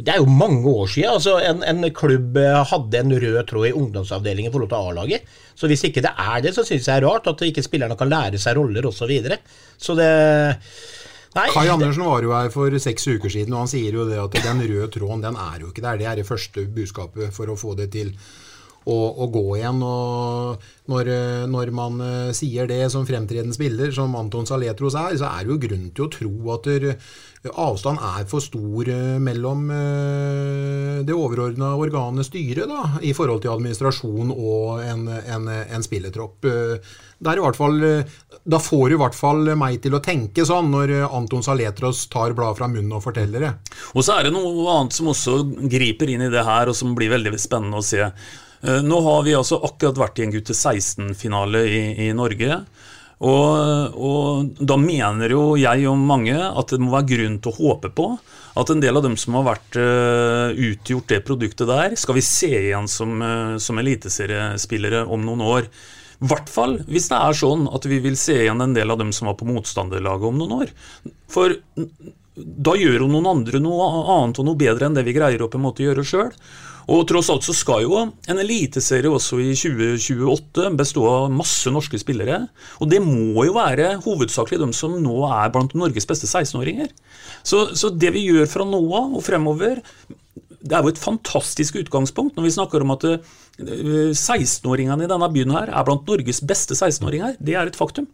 det er jo mange år siden. Altså, en, en, klubb eh, hadde en rød tråd i ungdomsavdelingen i forhold til A-laget. Så hvis ikke det er det, så syns jeg det er rart at ikke spillerne kan lære seg roller osv. Så, videre. så det Nei, Kai Andersen var jo her for seks uker siden, og han sier jo det at den røde tråden den er jo ikke der. Det er det første budskapet for å få det til å, å gå igjen. og når, når, man eh, sier det som fremtredende spiller, som Anton Saletros er, så er det jo grunn til å tro at der, avstand er for stor eh, mellom eh, det overordna organet styret da, i forhold til administrasjon og en, en, en spillertropp. Eh, er fall, da får du i hvert fall meg til å tenke sånn, når Anton Saletros tar bladet fra munnen og forteller det. Og så er det noe annet som også griper inn i det her, og som blir veldig spennende å se. Nå har vi altså akkurat vært i en gutte 16-finale i, i Norge. Og, og, da mener jo jeg og mange at det må være grunn til å håpe på at en del av dem som har vært uh, utgjort det produktet der, skal vi se igjen som, uh, som eliteseriespillere om noen år. I hvert fall hvis det er sånn at vi vil se igjen en del av dem som var på motstanderlaget om noen år. For da gjør jo noen andre noe annet og noe bedre enn det vi greier å på en måte gjøre sjøl. Og tross alt så skal jo en eliteserie også i 2028 bestå av masse norske spillere. Og det må jo være hovedsakelig de som nå er blant Norges beste 16-åringer. Så, så, det vi gjør fra nå av og fremover, det er jo et fantastisk utgangspunkt når vi snakker om at 16-åringene eh, i denne byen her er blant Norges beste 16-åringer. Det er et faktum.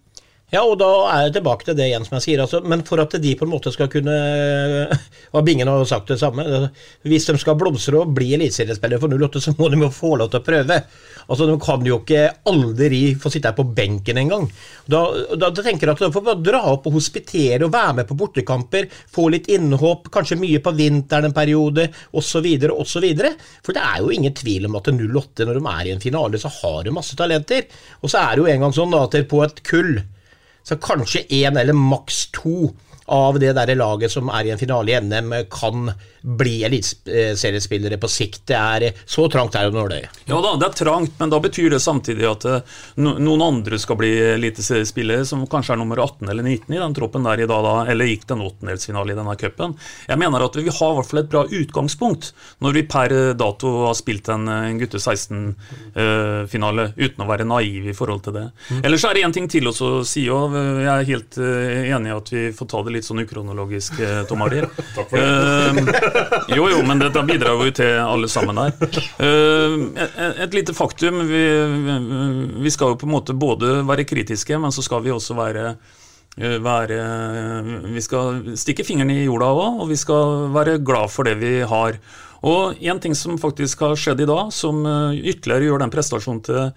Ja, og da er jeg tilbake til det igjen som jeg sier. Altså, men for at de på en måte skal kunne Og Bingen har sagt det samme. Hvis de skal blomstre og bli eliteseriespillere for 08, så må de jo få lov til å prøve. Altså, De kan jo ikke aldri få sitte her på benken engang. Da, da tenker jeg at de får bare dra opp og hospitere og være med på bortekamper. Få litt innhopp, kanskje mye på vinteren en periode, osv. osv. For det er jo ingen tvil om at 08, når de er i en finale, så har de masse talenter. Og så er det jo en gang sånn da, at på et kull så kanskje én eller maks to av det der laget som er i en finale i NM, kan bli eliteseriespillere på sikt. Det er Så trangt er det Nåløy. Ja da, det er trangt, men da betyr det samtidig at eh, noen andre skal bli eliteseriespillere, som kanskje er nummer 18 eller 19 i den troppen der i dag, da, eller gikk den åttendelsfinale i denne cupen. Jeg mener at vi har i hvert fall et bra utgangspunkt når vi per dato har spilt en, en gutte 16-finale, uh, uten å være naiv i forhold til det. Mm. Ellers er det én ting til å si òg. Jeg er helt uh, enig i at vi får ta det litt sånn ukronologisk, Tom Arild. Takk for det. Jo, jo, men dette bidrar jo til alle sammen her. Eh, et, lite faktum. Vi, vi, skal jo på en måte både være kritiske, men så skal vi også være, eh, være Vi skal stikke fingrene i jorda òg, og vi skal være glad for det vi har. Og en ting som faktisk har skjedd i dag, som eh, ytterligere gjør den prestasjonen til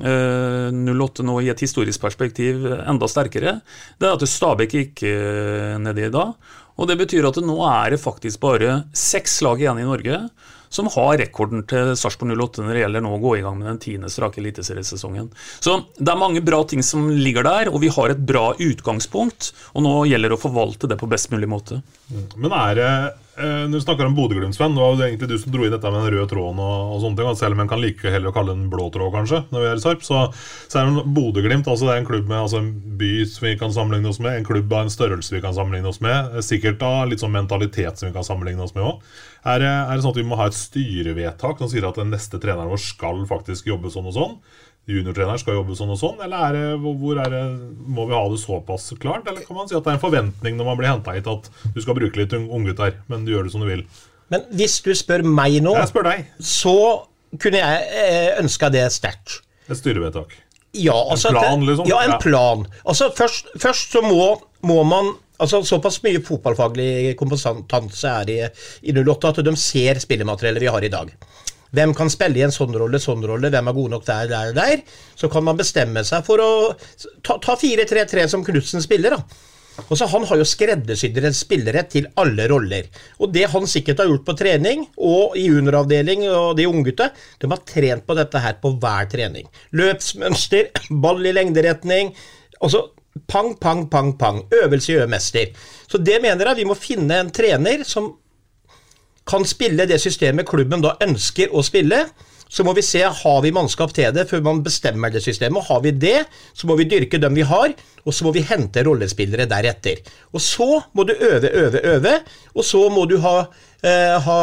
08 nå i et historisk perspektiv enda sterkere, det er at Stabæk gikk ned i dag. Og Det betyr at det nå er det faktisk bare seks lag igjen i Norge som har rekorden til Sarpsborg 08 når det gjelder nå å gå i gang med den tiende strake eliteseriesesongen. Så det er mange bra ting som ligger der, og vi har et bra utgangspunkt. Og nå gjelder det å forvalte det på best mulig måte. Men er det Eh, når du snakker om Bodø-Glimt, Sven, det var jo egentlig du som dro inn dette med den røde tråden. og, og sånne ting, Selv om en kan like heller å kalle den blå tråd, kanskje, når vi er i Sarp, så, så er Bodø-Glimt altså, det er en klubb med altså, en by som vi kan sammenligne oss med, en klubb av en størrelse vi kan sammenligne oss med, sikkert da litt sånn mentalitet som vi kan sammenligne oss med òg. Er, er, det sånn at vi må ha et styrevedtak som sier at den neste treneren vår skal faktisk jobbe sånn og sånn? Juniortrener skal jobbe sånn og sånn, eller er det, hvor er det, må vi ha det såpass klart? Eller kan man si at det er en forventning når man blir henta hit, at du skal bruke litt unggutter, men du gjør det som du vil? Men hvis du spør meg nå, spør så kunne jeg eh, ønska det sterkt. Et styrevedtak? Ja, altså, en plan, liksom? Ja, en plan. Altså, først, først så må, må man altså Såpass mye fotballfaglig kompetanse er i, i 08 at de ser spillemateriellet vi har i dag. Hvem kan spille i en sånn rolle, sånn rolle, hvem er god nok der, der, der. Så kan man bestemme seg for å ta, ta 4-3-3 som Knutsen spiller, da. Og så Han har jo skreddersydd en spillere til alle roller. Og Det han sikkert har gjort på trening og i underavdeling og de unggutta, de har trent på dette her på hver trening. Løpsmønster, ball i lengderetning. Altså pang, pang, pang, pang. Øvelse gjør mester. Så det mener jeg vi må finne en trener som kan spille det systemet klubben da ønsker å spille. Så må vi se har vi mannskap til det før man bestemmer det systemet. Har vi det, så må vi dyrke dem vi har, og så må vi hente rollespillere deretter. Og så må du øve, øve, øve, og så må du ha, eh, ha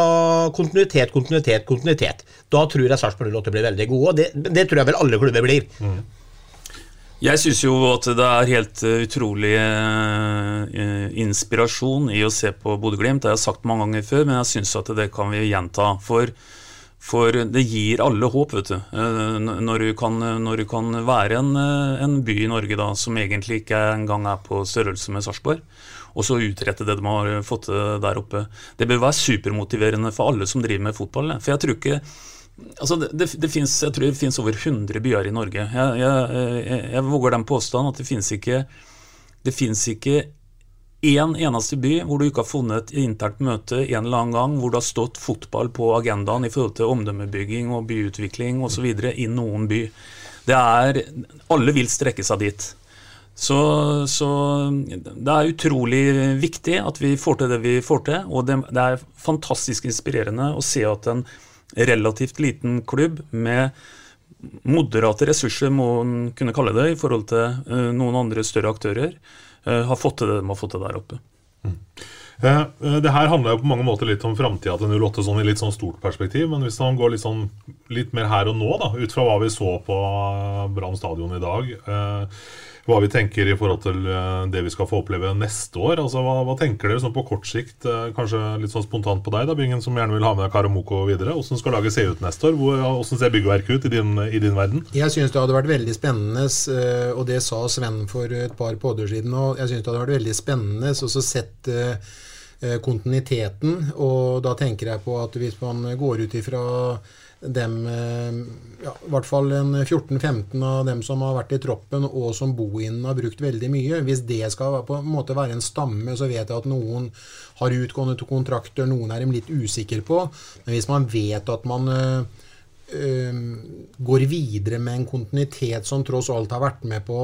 kontinuitet, kontinuitet, kontinuitet. Da tror jeg Sarpsborg 08 blir veldig gode, og det, det, tror jeg vel alle klubber blir. Mm. Jeg syns jo at det er helt uh, utrolig eh, inspirasjon i å se på Bodø-Glimt. Det har jeg sagt mange ganger før, men jeg syns at det kan vi gjenta. For, for det gir alle håp, vet du. Uh, når, du kan, når, du kan, være en, en, by i Norge da, som egentlig ikke engang er på størrelse med Sarpsborg, og så utrette det de har fått til der oppe. Det bør være supermotiverende for alle som driver med fotball. For jeg tror ikke Altså det, det, det finnes, jeg tror det finnes over 100 byer i Norge. Jeg, jeg, jeg, jeg våger den påstanden at det finnes ikke det finnes ikke én eneste by hvor du ikke har funnet et internt møte en eller annen gang hvor det har stått fotball på agendaen i forhold til omdømmebygging og byutvikling osv. i noen by. Det er, Alle vil strekke seg dit. Så, så, det er utrolig viktig at vi får til det vi får til. Og det, det er fantastisk inspirerende å se at en relativt liten klubb med moderate ressurser, må en kunne kalle det, i forhold til uh, noen andre større aktører, uh, har fått til det de har fått til der oppe. Mm. Uh, det her handler jo på mange måter litt om framtida til 08 sånn i litt sånn stort perspektiv. Men hvis man går litt, sånn, litt mer her og nå, da, ut fra hva vi så på Brann stadion i dag hva vi tenker i forhold til eh, det vi skal få oppleve neste år. Altså, hva, hva tenker dere sånn på kort sikt? Eh, kanskje litt sånn spontant på deg, da, Bingen, som gjerne vil ha med deg Karamoko videre. Hvordan skal laget se ut neste år? Hvordan ser byggverket ut i din, i din verden? Jeg syns det hadde vært veldig spennende, eh, og det sa Sven for et par podder siden. og jeg synes det hadde vært veldig spennende å sett kontinuiteten. Og da tenker jeg på at hvis man går ut ifra dem eh, ja, I hvert fall 14-15 av dem som har vært i troppen og som boinnen har brukt veldig mye. Hvis det skal på en måte være en stamme, så vet jeg at noen har utgående kontrakter, noen er de litt usikre på. Men hvis man vet at man øh, går videre med en kontinuitet som tross alt har vært med på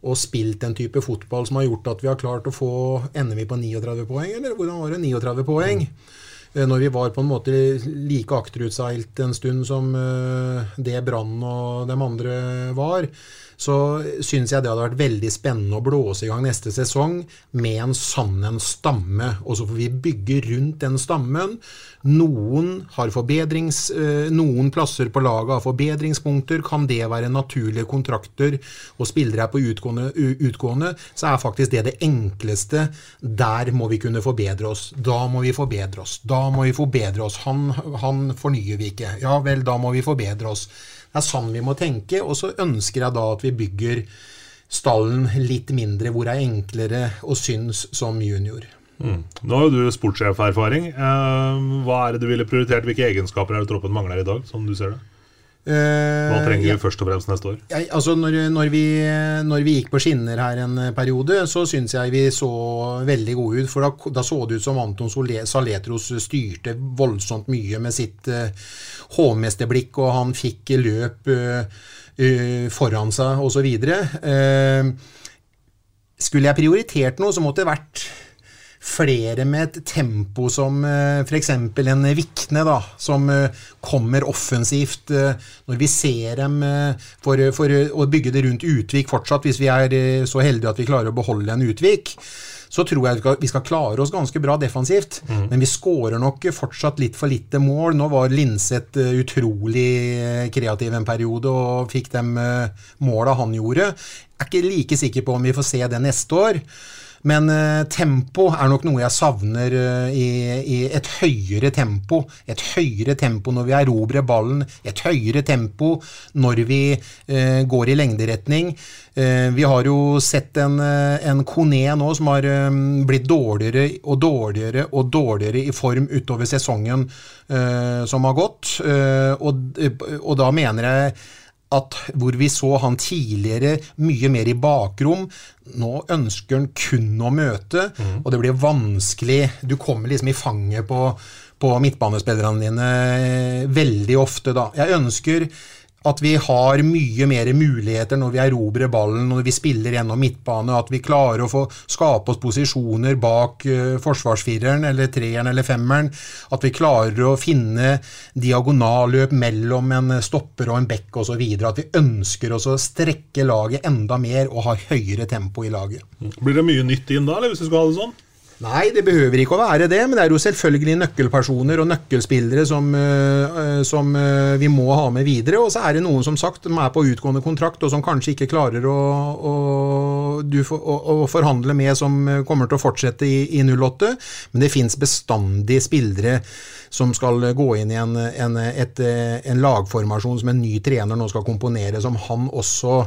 og spilt en type fotball som har gjort at vi har klart å få Ender vi på 39 poeng, eller hvordan var det? 39 poeng. Mm. Eh, når vi var på en måte like akterutseilt en stund som eh, det Brann og de andre var, så syns jeg det hadde vært veldig spennende å blåse i gang neste sesong med en sann en stamme. Og så får vi bygge rundt den stammen. Noen har forbedrings... Eh, noen plasser på laget har forbedringspunkter. Kan det være naturlige kontrakter og spillere er på utgående, utgående, så er faktisk det det enkleste. Der må vi kunne forbedre oss. Da må vi forbedre oss. Da må vi forbedre oss. Han, han fornyer vi ikke. Ja vel, da må vi forbedre oss. Det er sånn vi må tenke. Og så ønsker jeg da at vi bygger stallen litt mindre, hvor det er enklere å synes som junior. Mm. Nå har jo du sportssjeferfaring. Eh, hva er det du ville prioritert? Hvilke egenskaper er det troppen mangler i dag, som du ser det? Hva eh, trenger vi ja, først og fremst neste år? Ja, altså når, når, vi, når, vi, gikk på skinner her en periode, så syns jeg vi så veldig gode ut. For da, da så det ut som Anton Saletros styrte voldsomt mye med sitt uh, hovmesterblikk, og han fikk løp uh, uh, foran seg osv. Uh, skulle jeg prioritert noe, så måtte det vært flere med et tempo som eh, f.eks. en Vikne, da, som kommer offensivt. Når vi ser dem for, for, å bygge det rundt Utvik fortsatt, hvis vi er så heldige at vi klarer å beholde en Utvik, så tror jeg vi skal klare oss ganske bra defensivt. Mm. Men vi skårer nok fortsatt litt for lite mål. Nå var Linseth utrolig kreativ en periode og fikk de måla han gjorde. Jeg er ikke like sikker på om vi får se det neste år. Men uh, tempo er nok noe jeg savner uh, i, i, et høyere tempo. Et høyere tempo når vi erobrer ballen, et høyere tempo når vi uh, går i lengderetning. vi har jo sett en, en Kone nå som har blitt dårligere og dårligere og dårligere i form utover sesongen som har gått. Og, og da mener jeg at hvor vi så han tidligere mye mer i bakrom, nå ønsker han kun å møte, og det blir vanskelig. Du kommer liksom i fanget på, på midtbanespillerne dine veldig ofte, da. Jeg ønsker at vi har mye mer muligheter når vi erobrer ballen, når vi spiller gjennom midtbane, at vi klarer å få skape oss posisjoner bak uh, forsvarsfireren eller treeren eller femmeren. At vi klarer å finne diagonalløp mellom en stopper og en bekk osv. At vi ønsker oss å strekke laget enda mer og ha høyere tempo i laget. Blir det mye nytt inn da, eller hvis du skal ha det sånn? Nei, det behøver ikke å være det, men det er jo selvfølgelig nøkkelpersoner og nøkkelspillere som, uh, som uh, vi må ha med videre. Og så er det noen som sagt som er på utgående kontrakt, og som kanskje ikke klarer å, å, du, å, å forhandle med, som kommer til å fortsette i, i 08. Men det fins bestandig spillere som skal gå inn i en, en, et, en lagformasjon som en ny trener nå skal komponere, som han også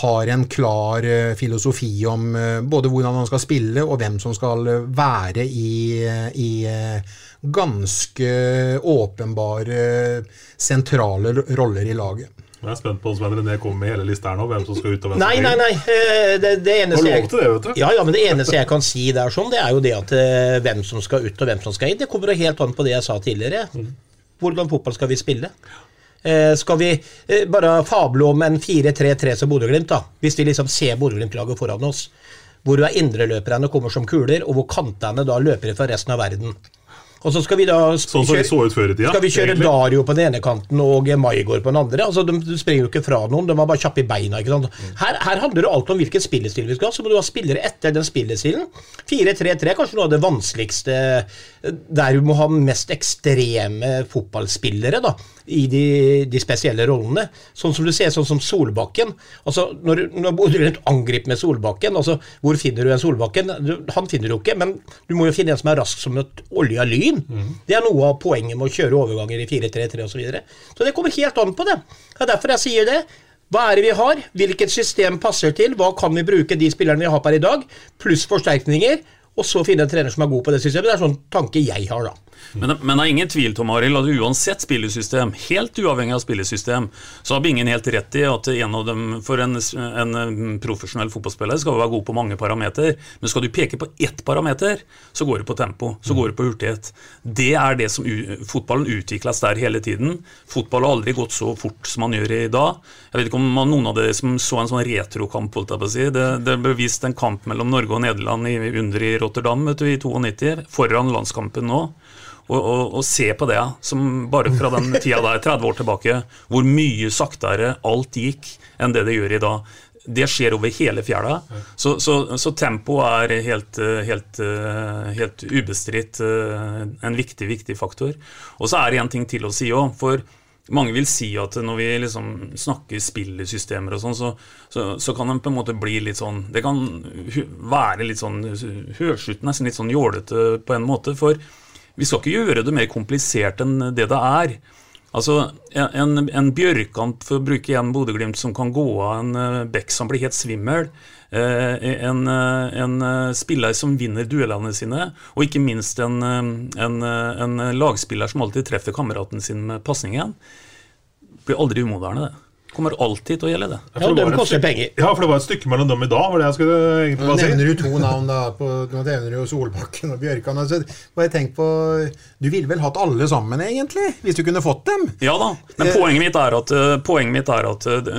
har en klar filosofi om både hvordan han skal spille og hvem som skal være i, i ganske åpenbare sentrale roller i laget. Jeg er spent på om Svein René kommer med hele lista her nå. Hvem som skal ut og hvem som Nei, skal nei, nei. eh, Det, det eneste jeg, det, ja, ja, men det eneste jeg kan si der sånn, det er jo det at eh, hvem som skal ut og hvem som skal inn. Det kommer helt an på det jeg sa tidligere. Hvordan fotball skal vi spille? Eh, skal vi eh, bare fable om en 4-3-3 som Bodø-Glimt, da? Hvis vi liksom ser Bodø-Glimt-laget foran oss. Hvor du er indreløperne kommer som kuler, og hvor kantene da løper fra resten av verden. Og så skal vi da Sånn vi så ut før i tida. skal vi kjøre egentlig. Dario på den ene kanten og Maigård på den andre? Altså, de, de springer jo ikke fra noen, de var bare kjappe i beina. ikke sant? Her, her handler det alt om hvilken spillestil vi skal ha. Så må du ha spillere etter den spillestilen. 4-3-3 er kanskje noe av det vanskeligste der du må ha mest ekstreme fotballspillere da, i de, de spesielle rollene. Sånn som du ser, sånn som Solbakken. Altså, Når, når Bodø-Glimt angriper med Solbakken, altså, hvor finner du en Solbakken? Du, han finner du ikke, men du må jo finne en som er rask som et olje av lyn. Det er noe av poenget med å kjøre overganger i 4-3-3 osv. Så, videre. så det kommer helt an på det. Det er derfor jeg sier det. Hva er det vi har? Hvilket system passer til? Hva kan vi bruke de spillerne vi har per i dag? Pluss forsterkninger. Og så finne en trener som er god på det systemet. Det er sånn tanke jeg har, da. Men, men det er ingen tvil Tom Aril, at uansett spillesystem, helt uavhengig av spillesystem, så har Bingen helt rett i at en av dem, for en, en profesjonell fotballspiller skal være god på mange parameter. Men skal du peke på ett parameter, så går det på tempo, så går det på hurtighet. Det er det som fotballen utvikles der hele tiden. Fotball har aldri gått så fort som man gjør i dag. Jeg vet ikke om man- noen av dere som så en sånn retrokamp, holdt jeg på å si. Det, det ble vist en kamp mellom Norge og Nederland i, under i Rotterdam vet du, i 92, foran landskampen nå. Og, og, og se på det, som bare fra den tida der, 30 år tilbake, hvor mye saktere alt gikk enn det det gjør i dag. Det skjer over hele fjæra. Så, så, så tempo er helt, helt, helt ubestridt eh, en viktig, viktig faktor. Og så er det en ting til å si òg. For mange vil si at når vi liksom snakker spillesystemer og sånn, så, så, så kan de på en måte bli litt sånn Det kan være litt sånn hørslutt, nesten litt sånn jålete på en måte. For vi skal ikke gjøre det mer komplisert enn det det er. Altså, En, en Bjørkamp, for å bruke igjen Bodø-Glimt, som kan gå av en uh, bekk som blir helt svimmel. eh, en, eh, en eh, spiller som vinner duellene sine, og ikke minst en, eh, en, eh, en lagspiller som alltid treffer kameraten sin med pasningen. Blir aldri umoderne, det. Kommer alltid til å gjelde det. Ja, det de koster penger. Ja, for det var et stykke mellom dem i dag, var det jeg skulle egentlig Nå bare si. nevner du to navn, da. På, nå nevner du Solbakken og Bjørkan. Altså, bare tenk på Du ville vel hatt alle sammen, egentlig? Hvis du kunne fått dem? Ja da, men poenget mitt er at, eh, poenget mitt er at eh,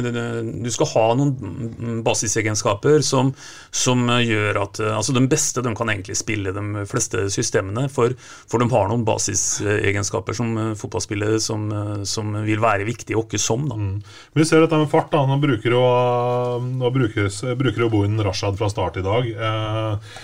du skal ha noen mm, basisegenskaper som, som eh, gjør at eh, Altså, de beste de kan egentlig spille de fleste systemene, for, for de har noen basisegenskaper som eh, fotballspillere som, eh, som vil være viktige og ikke som. da. Ser dette med fart. da, Nå bruker jo, nå brukes, bruker jo Bohin Rashad fra start i dag. Eh,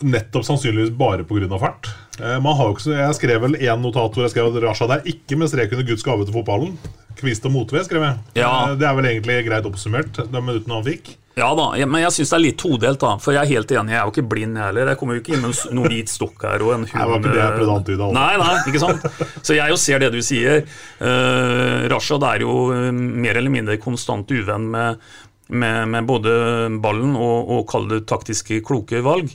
nettopp sannsynligvis bare pga. fart. Eh, man har jo ikke, jeg skrev vel én notat hvor jeg skrev at Rashad er ikke med strek under Guds gave til fotballen. Kvist og motved, skrev jeg. Ja. Eh, det er vel egentlig greit oppsummert, de minuttene han fikk. Ja da, men jeg syns det er litt todelt, da. For jeg er helt enig, jeg er jo ikke blind heller. Jeg kommer jo ikke inn med noen hvit stokk her og en hund Nei, det var ikke det jeg prøvde å antyde, altså. Nei, nei, ikke sant. Så jeg jo ser det du sier. Uh, Rashad er jo eh, mer eller mindre konstant uvenn med, med, med både ballen og, og kall det taktiske kloke valg.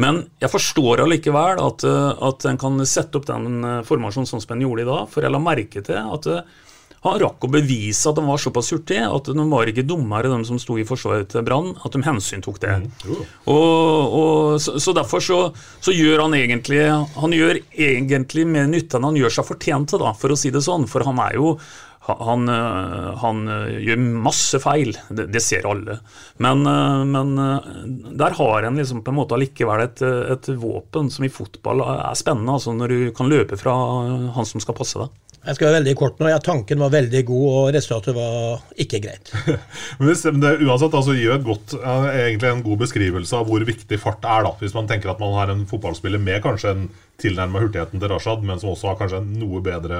Men jeg forstår allikevel at, eh, at en kan sette opp den eh, formasjonen sånn som en gjorde i dag. For jeg la merke til at eh, Han rakk å bevise at de var såpass hurtige at de var ikke dummere, de som sto i forsvaret til Brann, at de hensyntok det. Og, og, så, så derfor så, så gjør han egentlig Han gjør egentlig mer nytte enn han gjør seg fortjent til, da, for å si det sånn. For han er jo han, øh, han øh, gjør masse feil, det, det ser alle. Men, øh, men der har en liksom på en måte allikevel et, et våpen som i fotball er spennende, altså når du kan løpe fra han som skal passe deg. Jeg skal være veldig kort nå. Ja, tanken var veldig god, og resultatet var ikke greit. Men det uansett altså, gir et godt, egentlig en god beskrivelse av hvor viktig fart er. da, Hvis man tenker at man har en fotballspiller med kanskje en tilnærma hurtigheten til Rashad, men som også har kanskje en noe bedre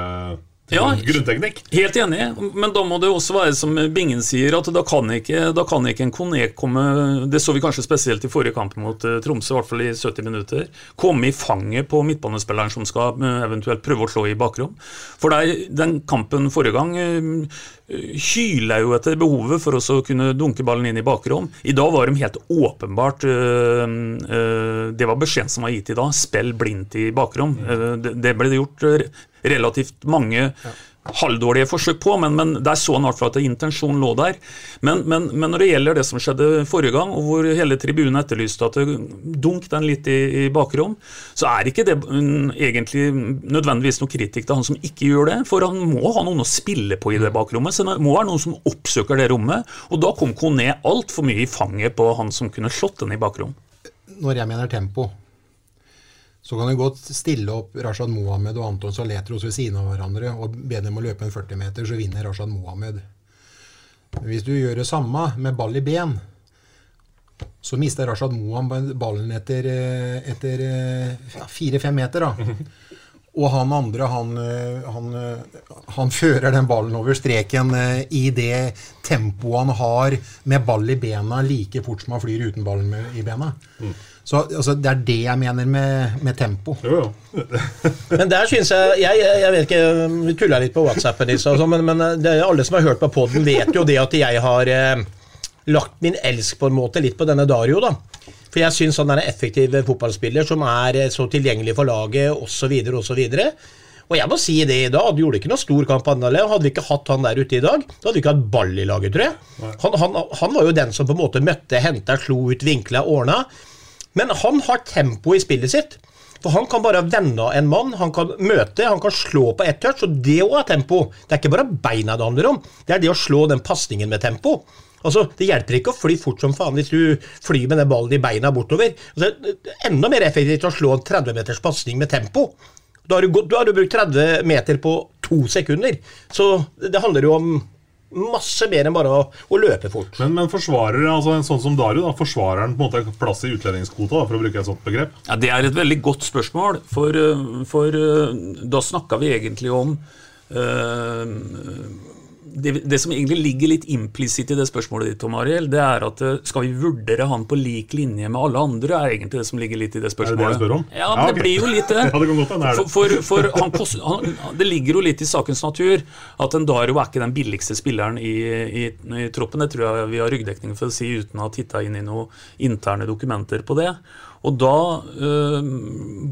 ja, grunnteknikk. Helt enig, men da må det også være som Bingen sier, at da kan ikke, da kan ikke en Kone komme Det så vi kanskje spesielt i forrige kamp mot uh, Tromsø, i hvert fall i 70 minutter. Komme i fanget på midtbanespilleren som skal uh, eventuelt prøve å slå i bakrom. For der, den kampen forrige gang uh, hyler jo etter behovet for å kunne dunke ballen inn i bakrom. I dag var de helt åpenbart Det var beskjeden som var gitt i dag. Spill blindt i bakrom. Det ble det gjort relativt mange ja. halvdårlige forsøk på, men, men der så han i hvert fall at intensjonen lå der. Men, men, men, når det gjelder det som skjedde forrige gang, og hvor hele tribunen etterlyste at det dunk den litt i, i bakrom, så er ikke det um, egentlig nødvendigvis noe kritikk til han som ikke gjør det. For han må ha noen å spille på i det bakrommet, så det må være noen som oppsøker det rommet. Og da kom Kone altfor mye i fanget på han som kunne slått den i bakrom. Når jeg mener tempo, så kan du godt stille opp Rashad Mohammed og Anton Saletros ved siden av hverandre og be dem å løpe en 40 meter, så vinner Rashad Mohammed. Hvis du gjør det samme med ball i ben, så mister Rashad Mohammed ballen etter, eh, etter ja, fire-fem meter. da. Og han andre, han, han, han, fører den ballen over streken eh, i det tempoet han har med ball i bena like fort som han flyr uten ballen i bena. Mm. Så altså, Det er det jeg mener med, med tempo. Jo, jo. men der synes jeg, jeg Jeg vet ikke, Vi tulla litt på WhatsAppen, altså, men, men det, alle som har hørt på poden, vet jo det at jeg har eh, lagt min elsk på en måte litt på denne Dario. da. For jeg syns han er en effektiv fotballspiller som er eh, så tilgjengelig for laget osv. osv. Og jeg må si det i dag, det gjorde ikke noe stor kamp annerledes. Hadde vi ikke hatt han der ute i dag, da hadde vi ikke hatt ball i laget, tror jeg. Han, han, han var jo den som på en måte møtte, henta, slo ut, vinkla, ordna. Men han har tempo i spillet sitt. For han kan bare vende en mann, han kan møte, han kan slå på ett touch, og det òg er tempo. Det er ikke bare beina det handler om, det er det å slå den pasningen med tempo. Altså, Det hjelper ikke å fly fort som faen hvis du flyr med den ballen i beina bortover. Altså, enda mer effektivt å slå en 30 meters pasning med tempo. Da har, du, da har du brukt 30 meter på to sekunder. Så det handler jo om masse mer enn bare å, å løpe fort. Men, men forsvarer altså en sånn som Daru, da, forsvarer han på en måte plass i utlendingskvota, for å bruke et sånt begrep? Ja, Det er et veldig godt spørsmål, for, eh, for eh, da snakka vi egentlig om øh, det, det, som egentlig ligger litt implisitt i det spørsmålet ditt, Tom Ariel, det er at eh, skal vi vurdere han på lik linje med alle andre, er egentlig det som ligger litt i det spørsmålet. Er det det jeg spør om? Ja, men ja, okay. det blir jo litt det. ja, det, godt, for, for, for han, han, det ligger jo litt i sakens natur at en Dario er ikke den billigste spilleren i, i, i, troppen. Det tror jeg vi har ryggdekning for å si uten å ha titta inn i noen interne dokumenter på det. Og da øh,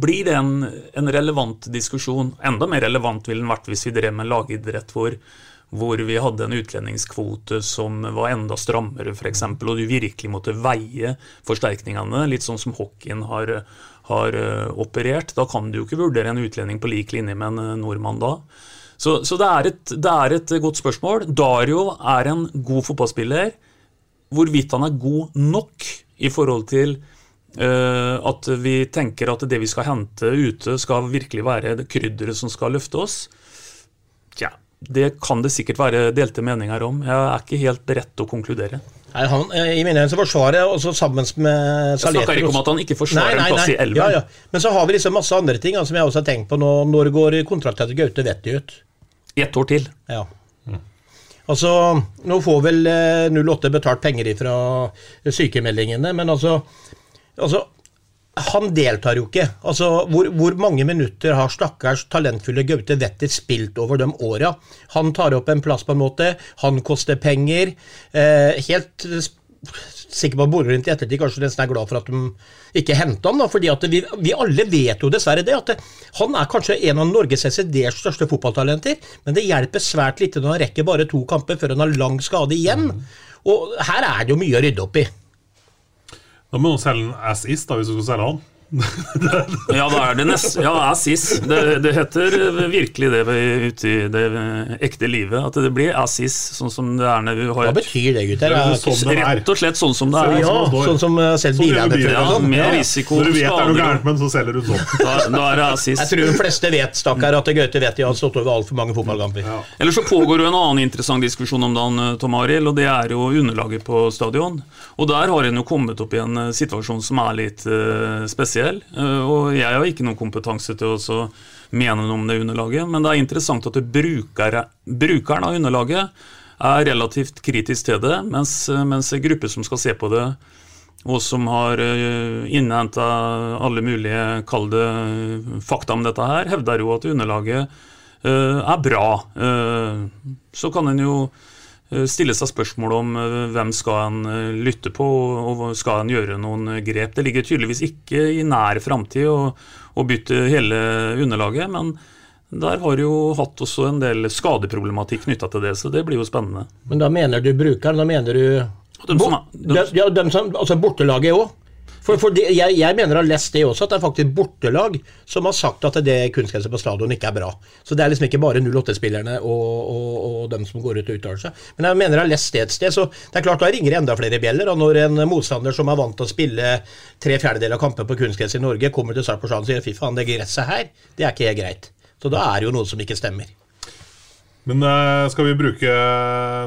blir det en, en relevant diskusjon. Enda mer relevant ville den vært hvis vi drev med lagidrett hvor hvor vi hadde en utlendingskvote som var enda strammere, f.eks., og du virkelig måtte veie forsterkningene, litt sånn som hockeyen har, har uh, operert. Da kan du jo ikke vurdere en utlending på lik linje med en uh, nordmann da. Så, så det, er et, det, er et, godt spørsmål. Dario er en god fotballspiller. Hvorvidt han er god nok i forhold til uh, at vi tenker at det vi skal hente ute, skal virkelig være krydderet som skal løfte oss. Tja, det kan det sikkert være delte meninger om. Jeg er ikke helt til å konkludere. Nei, han, eh, I mine øyne forsvarer jeg også sammen med Saletros Jeg snakker ikke om at han ikke forsvarer nei, nei, en plass i elven. Ja, ja. Men så har vi liksom masse andre ting som jeg også har tenkt på nå. Når går kontrakten til Gaute Vetti ut? Ett år til. Ja. Mm. Altså, Nå får vel 08 eh, betalt penger fra sykemeldingene, men altså, altså han deltar jo ikke. Altså, hvor, hvor, mange minutter har stakkars talentfulle Gaute Wetter spilt over de åra? Han tar opp en plass, på en måte. Han koster penger. Eh, helt sikker på at Bodø-Glimt i ettertid kanskje nesten er glad for at de ikke henta han. da, fordi at vi, vi alle vet jo dessverre det, at det, han er kanskje en av Norges desidert største fotballtalenter, men det hjelper svært lite når han rekker bare to kamper før han har lang skade igjen. Og her er det jo mye å rydde opp i. Da må du selge en as is, da, hvis du skal selge han. Ja, da er det nest, ja, assis. Det, det heter virkelig det ute i det ekte livet. At det blir assis, sånn som det er når vi har Hva betyr det, gutter? Det er sånn det er. Rett og slett sånn som det er. Ja, sånn som selv Sånn bileierne tror. Ja, sånn. med risiko Når du vet det er noe gærent med men så selger du sånn. Da, da er det assis. Jeg tror de fleste vet stakkar, at Gaute vet de har stått over altfor mange fotballkamper. Eller så pågår jo en annen interessant diskusjon om dagen, eh, Tom Arild, og det er jo underlaget på stadion. Og der har en jo kommet opp i en eh, situasjon som er litt eh, spesiell. Eh, og jeg har ikke noen kompetanse til å mene noe om det underlaget, men det er interessant at bruker, brukeren av underlaget er relativt kritisk til det, mens, eh, mens en gruppe som skal se på det, og som har uh, innhenta alle mulige kall det fakta om dette her, hevder jo at underlaget eh, er bra. Eh, så kan en jo eh, stille seg spørsmål om eh, hvem skal en eh, lytte på, og skal en gjøre noen eh, grep. Det ligger tydeligvis ikke i nær framtid å, å bytte hele underlaget, men der har jo hatt også en del skadeproblematikk knytta til det, så det blir jo spennende. Men da mener du brukeren, da mener du Dem som ja, dem som, altså bortelaget òg. For, for det, jeg, jeg mener å ha lest det også, at det er faktisk bortelag som har sagt at det kunstgresset på stadion ikke er bra. Så det er liksom ikke bare 08-spillerne og, og, og dem som går ut og uttaler seg. Men jeg mener jeg har lest det et sted, så det er klart da ringer det enda flere bjeller. Og når en motstander som er vant til å spille tre fjerdedeler av kamper på kunstgress i Norge, kommer til stadion og sier fy faen, det gresset her, det er ikke helt greit. Så da er det jo noe som ikke stemmer. Men eh, skal vi bruke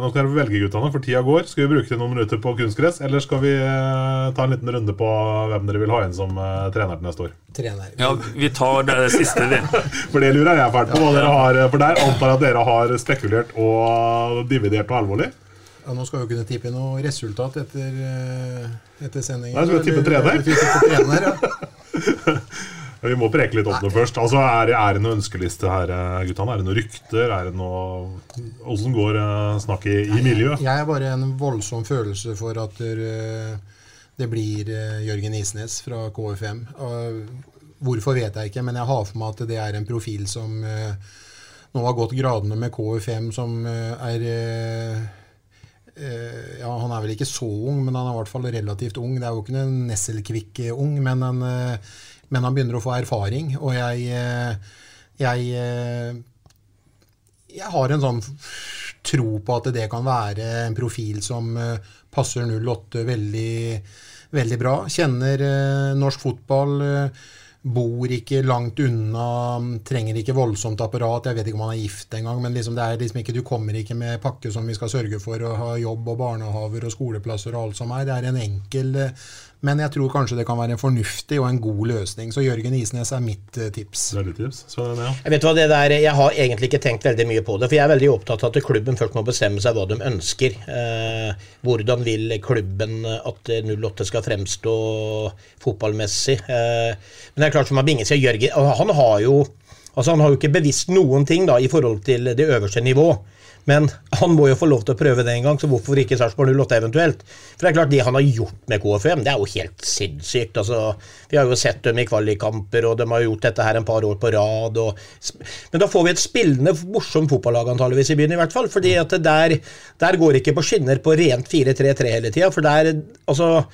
Nå skal dere velge, guttene, for tida går. Skal vi bruke noen minutter på kunstgress, eller skal vi eh, ta en liten runde på hvem dere vil ha inn som eh, trener til neste år? Trener. Ja, vi tar det siste, vi. For det lurer jeg fælt på. hva dere har, For der antar jeg at dere har spekulert og dividert noe alvorlig. Ja, nå skal vi jo kunne tippe noe resultat etter, etter sendingen. Nei, skal vi tippe Eller- trener? Vi tipper trener, ja. Vi må preke litt om det først. Altså, Er, er det noe ønskeliste her, eh, guttene? Er det noen rykter? Er det noe Åssen går eh, snakket i miljøet? Jeg er bare en voldsom følelse for at det, det blir eh, Jørgen Isnes fra KFM. Hvorfor vet jeg ikke, men jeg har for meg at det er en profil som eh, nå har gått gradene med KFM, som eh, er eh, eh, ja, Han er vel ikke så ung, men han er i hvert fall relativt ung. Det er jo ikke en Nesselkvikk-ung, men, en, eh, men han begynner å få erfaring. Og jeg, eh, jeg eh, jeg har en sånn tro på at det kan være en profil som eh, passer 08 veldig, veldig bra. Kjenner norsk fotball. Bor ikke langt unna, trenger ikke voldsomt apparat. Jeg vet ikke om han er gift engang, men liksom det er liksom ikke, du kommer ikke med pakke som vi skal sørge for å ha jobb og barnehaver og skoleplasser og alt som er. Det er en enkel Men jeg tror kanskje det kan være en fornuftig og en god løsning. Så Jørgen Isnes er mitt eh, tips. Veldig tips. Sven, ja. Jeg vet hva det der, jeg har egentlig ikke tenkt veldig mye på det, for jeg er veldig opptatt av at klubben først må bestemme seg hva de ønsker. Eh, hvordan vil klubben at 08 skal fremstå fotballmessig? Eh, men det er klart som har Binge sier, Jørgen han har jo altså han har jo ikke bevisst noen ting da i forhold til det øverste nivå. Men han må jo få lov til å prøve det en gang, så hvorfor ikke Sarpsborg 08 eventuelt? For det er klart, det han har gjort med KFM, det er jo helt sinnssykt. Altså, vi har jo sett dem i kvalikkamper, og de har gjort dette her en par år på rad. Og, men da får vi et spillende, morsomt fotballag antageligvis i byen, i hvert fall. at der, der går ikke på skinner på rent 4-3-3 hele tida. For der, altså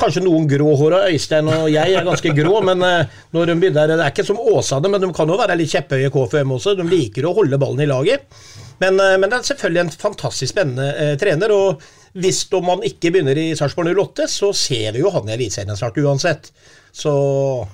Kanskje noen gråhåra Øystein og jeg er ganske grå, men eh, når de begynner, det er ikke som Åsane, men de kan jo være litt kjepphøye KFM også. De liker å holde ballen i laget. Men, eh, men det er selvfølgelig en fantastisk spennende eh, trener. og hvis om man ikke begynner i Sarpsborg 08, så ser vi jo han i Eliteserien snart uansett. Så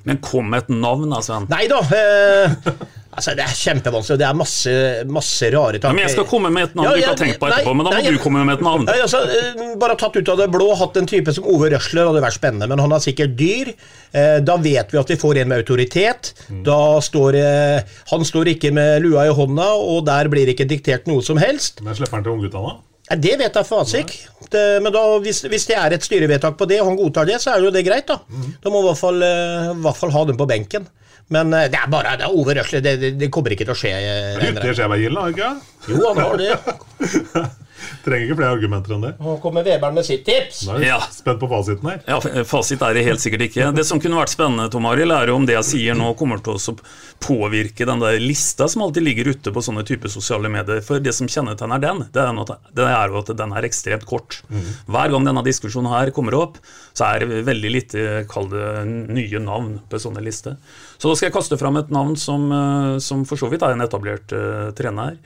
Men kom et navn, Sven. Nei da. Eh, altså Det er kjempevanskelig. og Det er masse, masse rare tanker. Ja, men jeg skal komme med et navn Ja, du ikke har tenkt på nei, etterpå, men da må nei, du komme med et navn. Nei, altså, eh, bare tatt ut av det blå, hatt en type som Ove Røsler hadde vært spennende, men han er sikkert dyr. Eh, Da vet vi at vi får en med autoritet. Da står eh, Han står ikke med lua i hånda, og der blir ikke diktert noe som helst. Men slipper han til ungguttene? Nei, Det vet jeg fasik. Men da, hvis, hvis det er et styrevedtak på det, og han godtar det, så er jo det greit. Da Da må vi i hvert fall, i hvert fall ha dem på benken. Men eh, det er bare det er Ove. Det, det, det kommer ikke til å skje. Det skjer med Skjebergilden, har ikke? Jo, han har det. Trenger ikke flere argumenter enn det. Nå kommer Vebern med sitt tips. Nå er jeg Ja. spent på fasiten her. Ja, Fasit er det helt sikkert ikke. Det som kunne vært spennende, Tom Arild, er om det jeg sier nå, kommer til å påvirke den der lista som alltid ligger ute på sånne typer sosiale medier. For det som kjennetegner den, det er, noe, det er jo at den er ekstremt kort. Hver gang denne diskusjonen her kommer opp, så er det veldig lite, kall det, nye navn på sånne lister. Så da skal jeg kaste fram et navn som, eh, som for så vidt er en etablert uh, trener.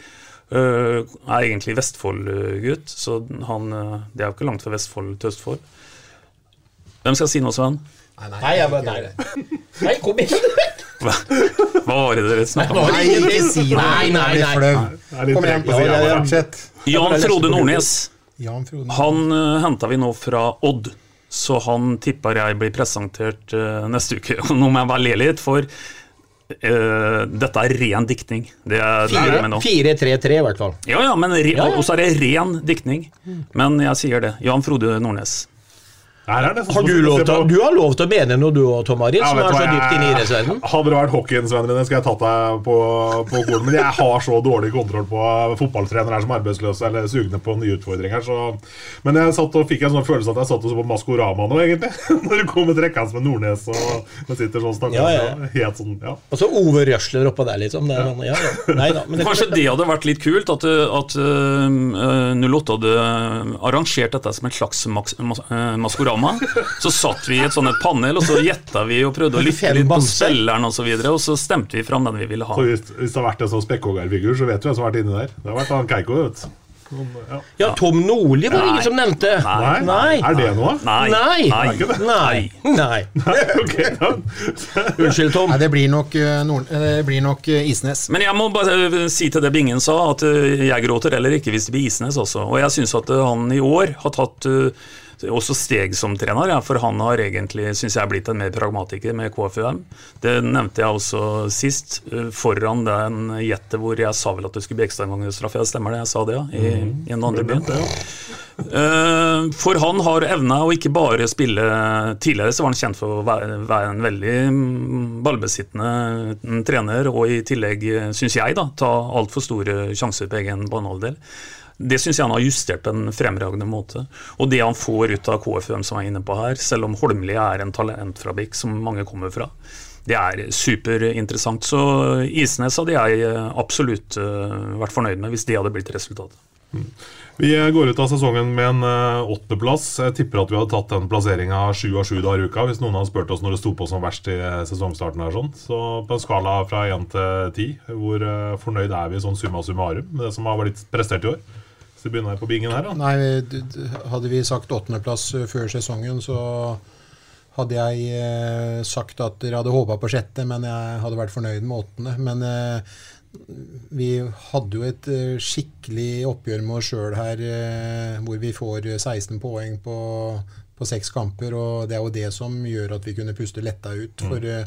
Uh, er egentlig Vestfold-gutt, så han, uh, det er jo ikke langt fra Vestfold til Østfold. Hvem skal si noe, Sven? Nei, jeg bare, nei. nei, kom igjen. Hva, hva var det dere snakka om? Nei, ikke si noe. Nei, nei, nei. Kom igjen, på siden ja, ja, Jan Frode Nordnes. Han uh, henta vi nå fra Odd, så han tipper jeg blir presentert uh, neste uke. Nå må jeg bare le litt, for eh, dette er ren diktning. Det er det jeg mener nå. 4-3-3 i hvert fall. Ja, ja, men re Ja, ja. Og så er det ren diktning. Men jeg sier det. Jan Frode Nordnes. Her er det nesten Har du, lov til, du har lov til å mene noe du òg, Tom Arild, Ja, som er så dypt inne i idrettsverdenen. Hadde det vært hockeyens-vennene dine, skal jeg tatt deg på, på skolen. Men jeg har så dårlig kontroll på fotballtrenere som er arbeidsløse eller sugne på nye utfordringer. Så. Men jeg satt og fikk en sånn følelse at jeg satt og så på Maskorama nå, egentlig. Når du kommer trekkende med Nordnes og jeg sitter sånn stakkars. Ja, ja. Helt sånn, ja. Og så Ove Røsler oppå der, liksom. Det er, sånn, ja, ja. Nei da. Men det, Kanskje det hadde vært litt kult, at, at uh, 08 hadde arrangert dette som en slags mas, mas uh, Maskorama. Så satt vi i et sånt panel, og så gjetta vi og prøvde å lytte litt på spilleren osv., og, så videre, og så stemte vi fram den vi ville ha. Så hvis, hvis det har vært en sånn spekkhoggerfigur, så vet du hvem som har vært inni der. Det har vært han Keiko, vet du. Sånn, Ja. ja, Tom Nordli var det ingen som nevnte. Nei, Nei. Er det noe? Nei. Nei. Nei. Er? Nei. Nei. ok. Unnskyld, Tom. Nei, det blir nok, eh, Nord eh, det blir nok eh, Isnes. Men jeg må bare si til det Bingen sa, at jeg gråter heller ikke hvis det blir Isnes også. Og jeg syns at han i år har tatt også steg som trener, ja, for han har egentlig, syns jeg, blitt en mer pragmatiker med KFUM. Det nevnte jeg også sist, eh, foran den jettet hvor jeg sa vel at det skulle bli ekstraomgangsstraff. Ja, stemmer det, jeg sa det, ja, i, i en andre byen. Eh, For han har evna å ikke bare spille Tidligere så var han kjent for å være, være en veldig mm, ballbesittende mm, trener, og i tillegg, syns jeg, da, ta altfor store sjanser på egen banehalvdel. Det syns jeg han har justert på en fremragende måte. Og det han får ut av KFUM, som er inne på her, selv om Holmli er en talentfabrikk som mange kommer fra, det er superinteressant. Så Isnes hadde jeg eh, absolutt eh, vært fornøyd med hvis det hadde blitt resultatet. Vi går ut av sesongen med en uh, åttendeplass. Jeg tipper at vi hadde tatt den plasseringa sju av sju dager i uka hvis noen hadde spurt oss når det sto på som verst i eh, sesongstarten. her sånn. Så på en skala fra én til ti, hvor eh, fornøyd er vi sånn summa summarum med det som har blitt prestert i år? Så begynner jeg på bingen her, da. Nei, hadde vi sagt åttendeplass eh, før sesongen, så hadde jeg eh, sagt at dere hadde håpa på sjette, men jeg hadde vært fornøyd med åttende. Men eh, vi hadde jo et skikkelig oppgjør med oss sjøl her, hvor vi får eh, 16 poeng på, på seks kamper. Og det er jo det som gjør at vi kunne puste letta ut. For eh,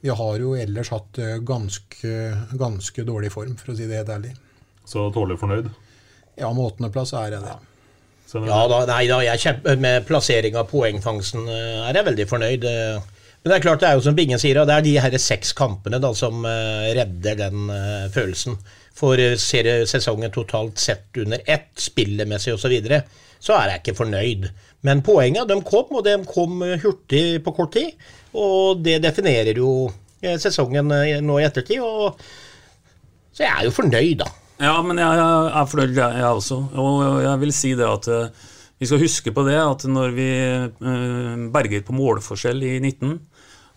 vi har jo ellers hatt ganske, ganske dårlig form, for å si det helt ærlig. Så tålelig fornøyd. Ja, med åttendeplass er jeg det. Så Ja da, nei da, jeg kjemper med plassering av poengfangsten eh, er jeg veldig fornøyd. eh. Men det er klart det er jo som Bingen sier, det er de her seks kampene da som eh, redder den følelsen. For ser du sesongen totalt sett under ett, spillemessig osv., så, videre, så er jeg ikke fornøyd. Men poengene de kom, og de kom hurtig på kort tid. Og det definerer jo sesongen nå i ettertid. Og, så jeg er jo fornøyd, da. Ja, men jeg jeg er fornøyd, jeg jeg også. Og jeg vil si det at eh, vi skal huske på det at når vi eh, berger på målforskjell i 19,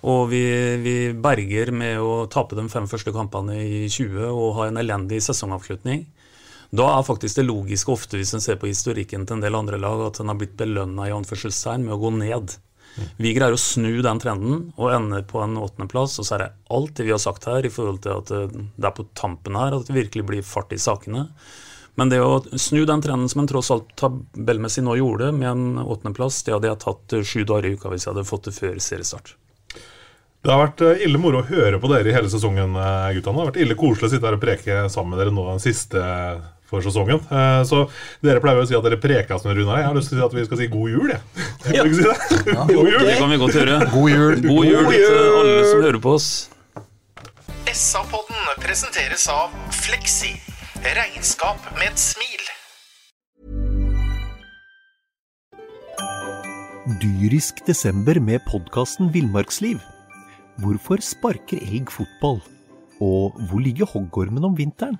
og vi, vi berger med å tape de fem første kampene i 20 og ha en elendig sesongavslutning, da er faktisk det logiske ofte, hvis en ser på historikken til en del andre lag, at en har blitt belønna med å gå ned. Vi greier å snu den trenden og ender på en åttendeplass. Og så er det alt det vi har sagt her i forhold til at eh, det er på tampen her at det virkelig blir fart i sakene. Men det å snu den trenden som en tross alt tabellmessig nå gjorde, med en åttendeplass, det hadde jeg tatt eh, sju dager i uka hvis jeg hadde fått det før seriestart. Det har vært eh, ille moro å høre på dere i hele sesongen, gutta. Det har vært ille koselig å sitte her og preke sammen med dere nå den siste for sesongen. Eh, så dere pleier jo å si at dere prekas med Runar. Jeg har lyst til å si at vi skal si god jul, jeg. Ja. Si det? Ja, god jul. Det kan vi godt gjøre. God jul. God god jul. til alle som hører på oss. SA-podden presenteres av Fleksi. Regnskap med et smil. Dyrisk desember med podkasten Villmarksliv. Hvorfor sparker elg fotball? Og hvor ligger hoggormen om vinteren?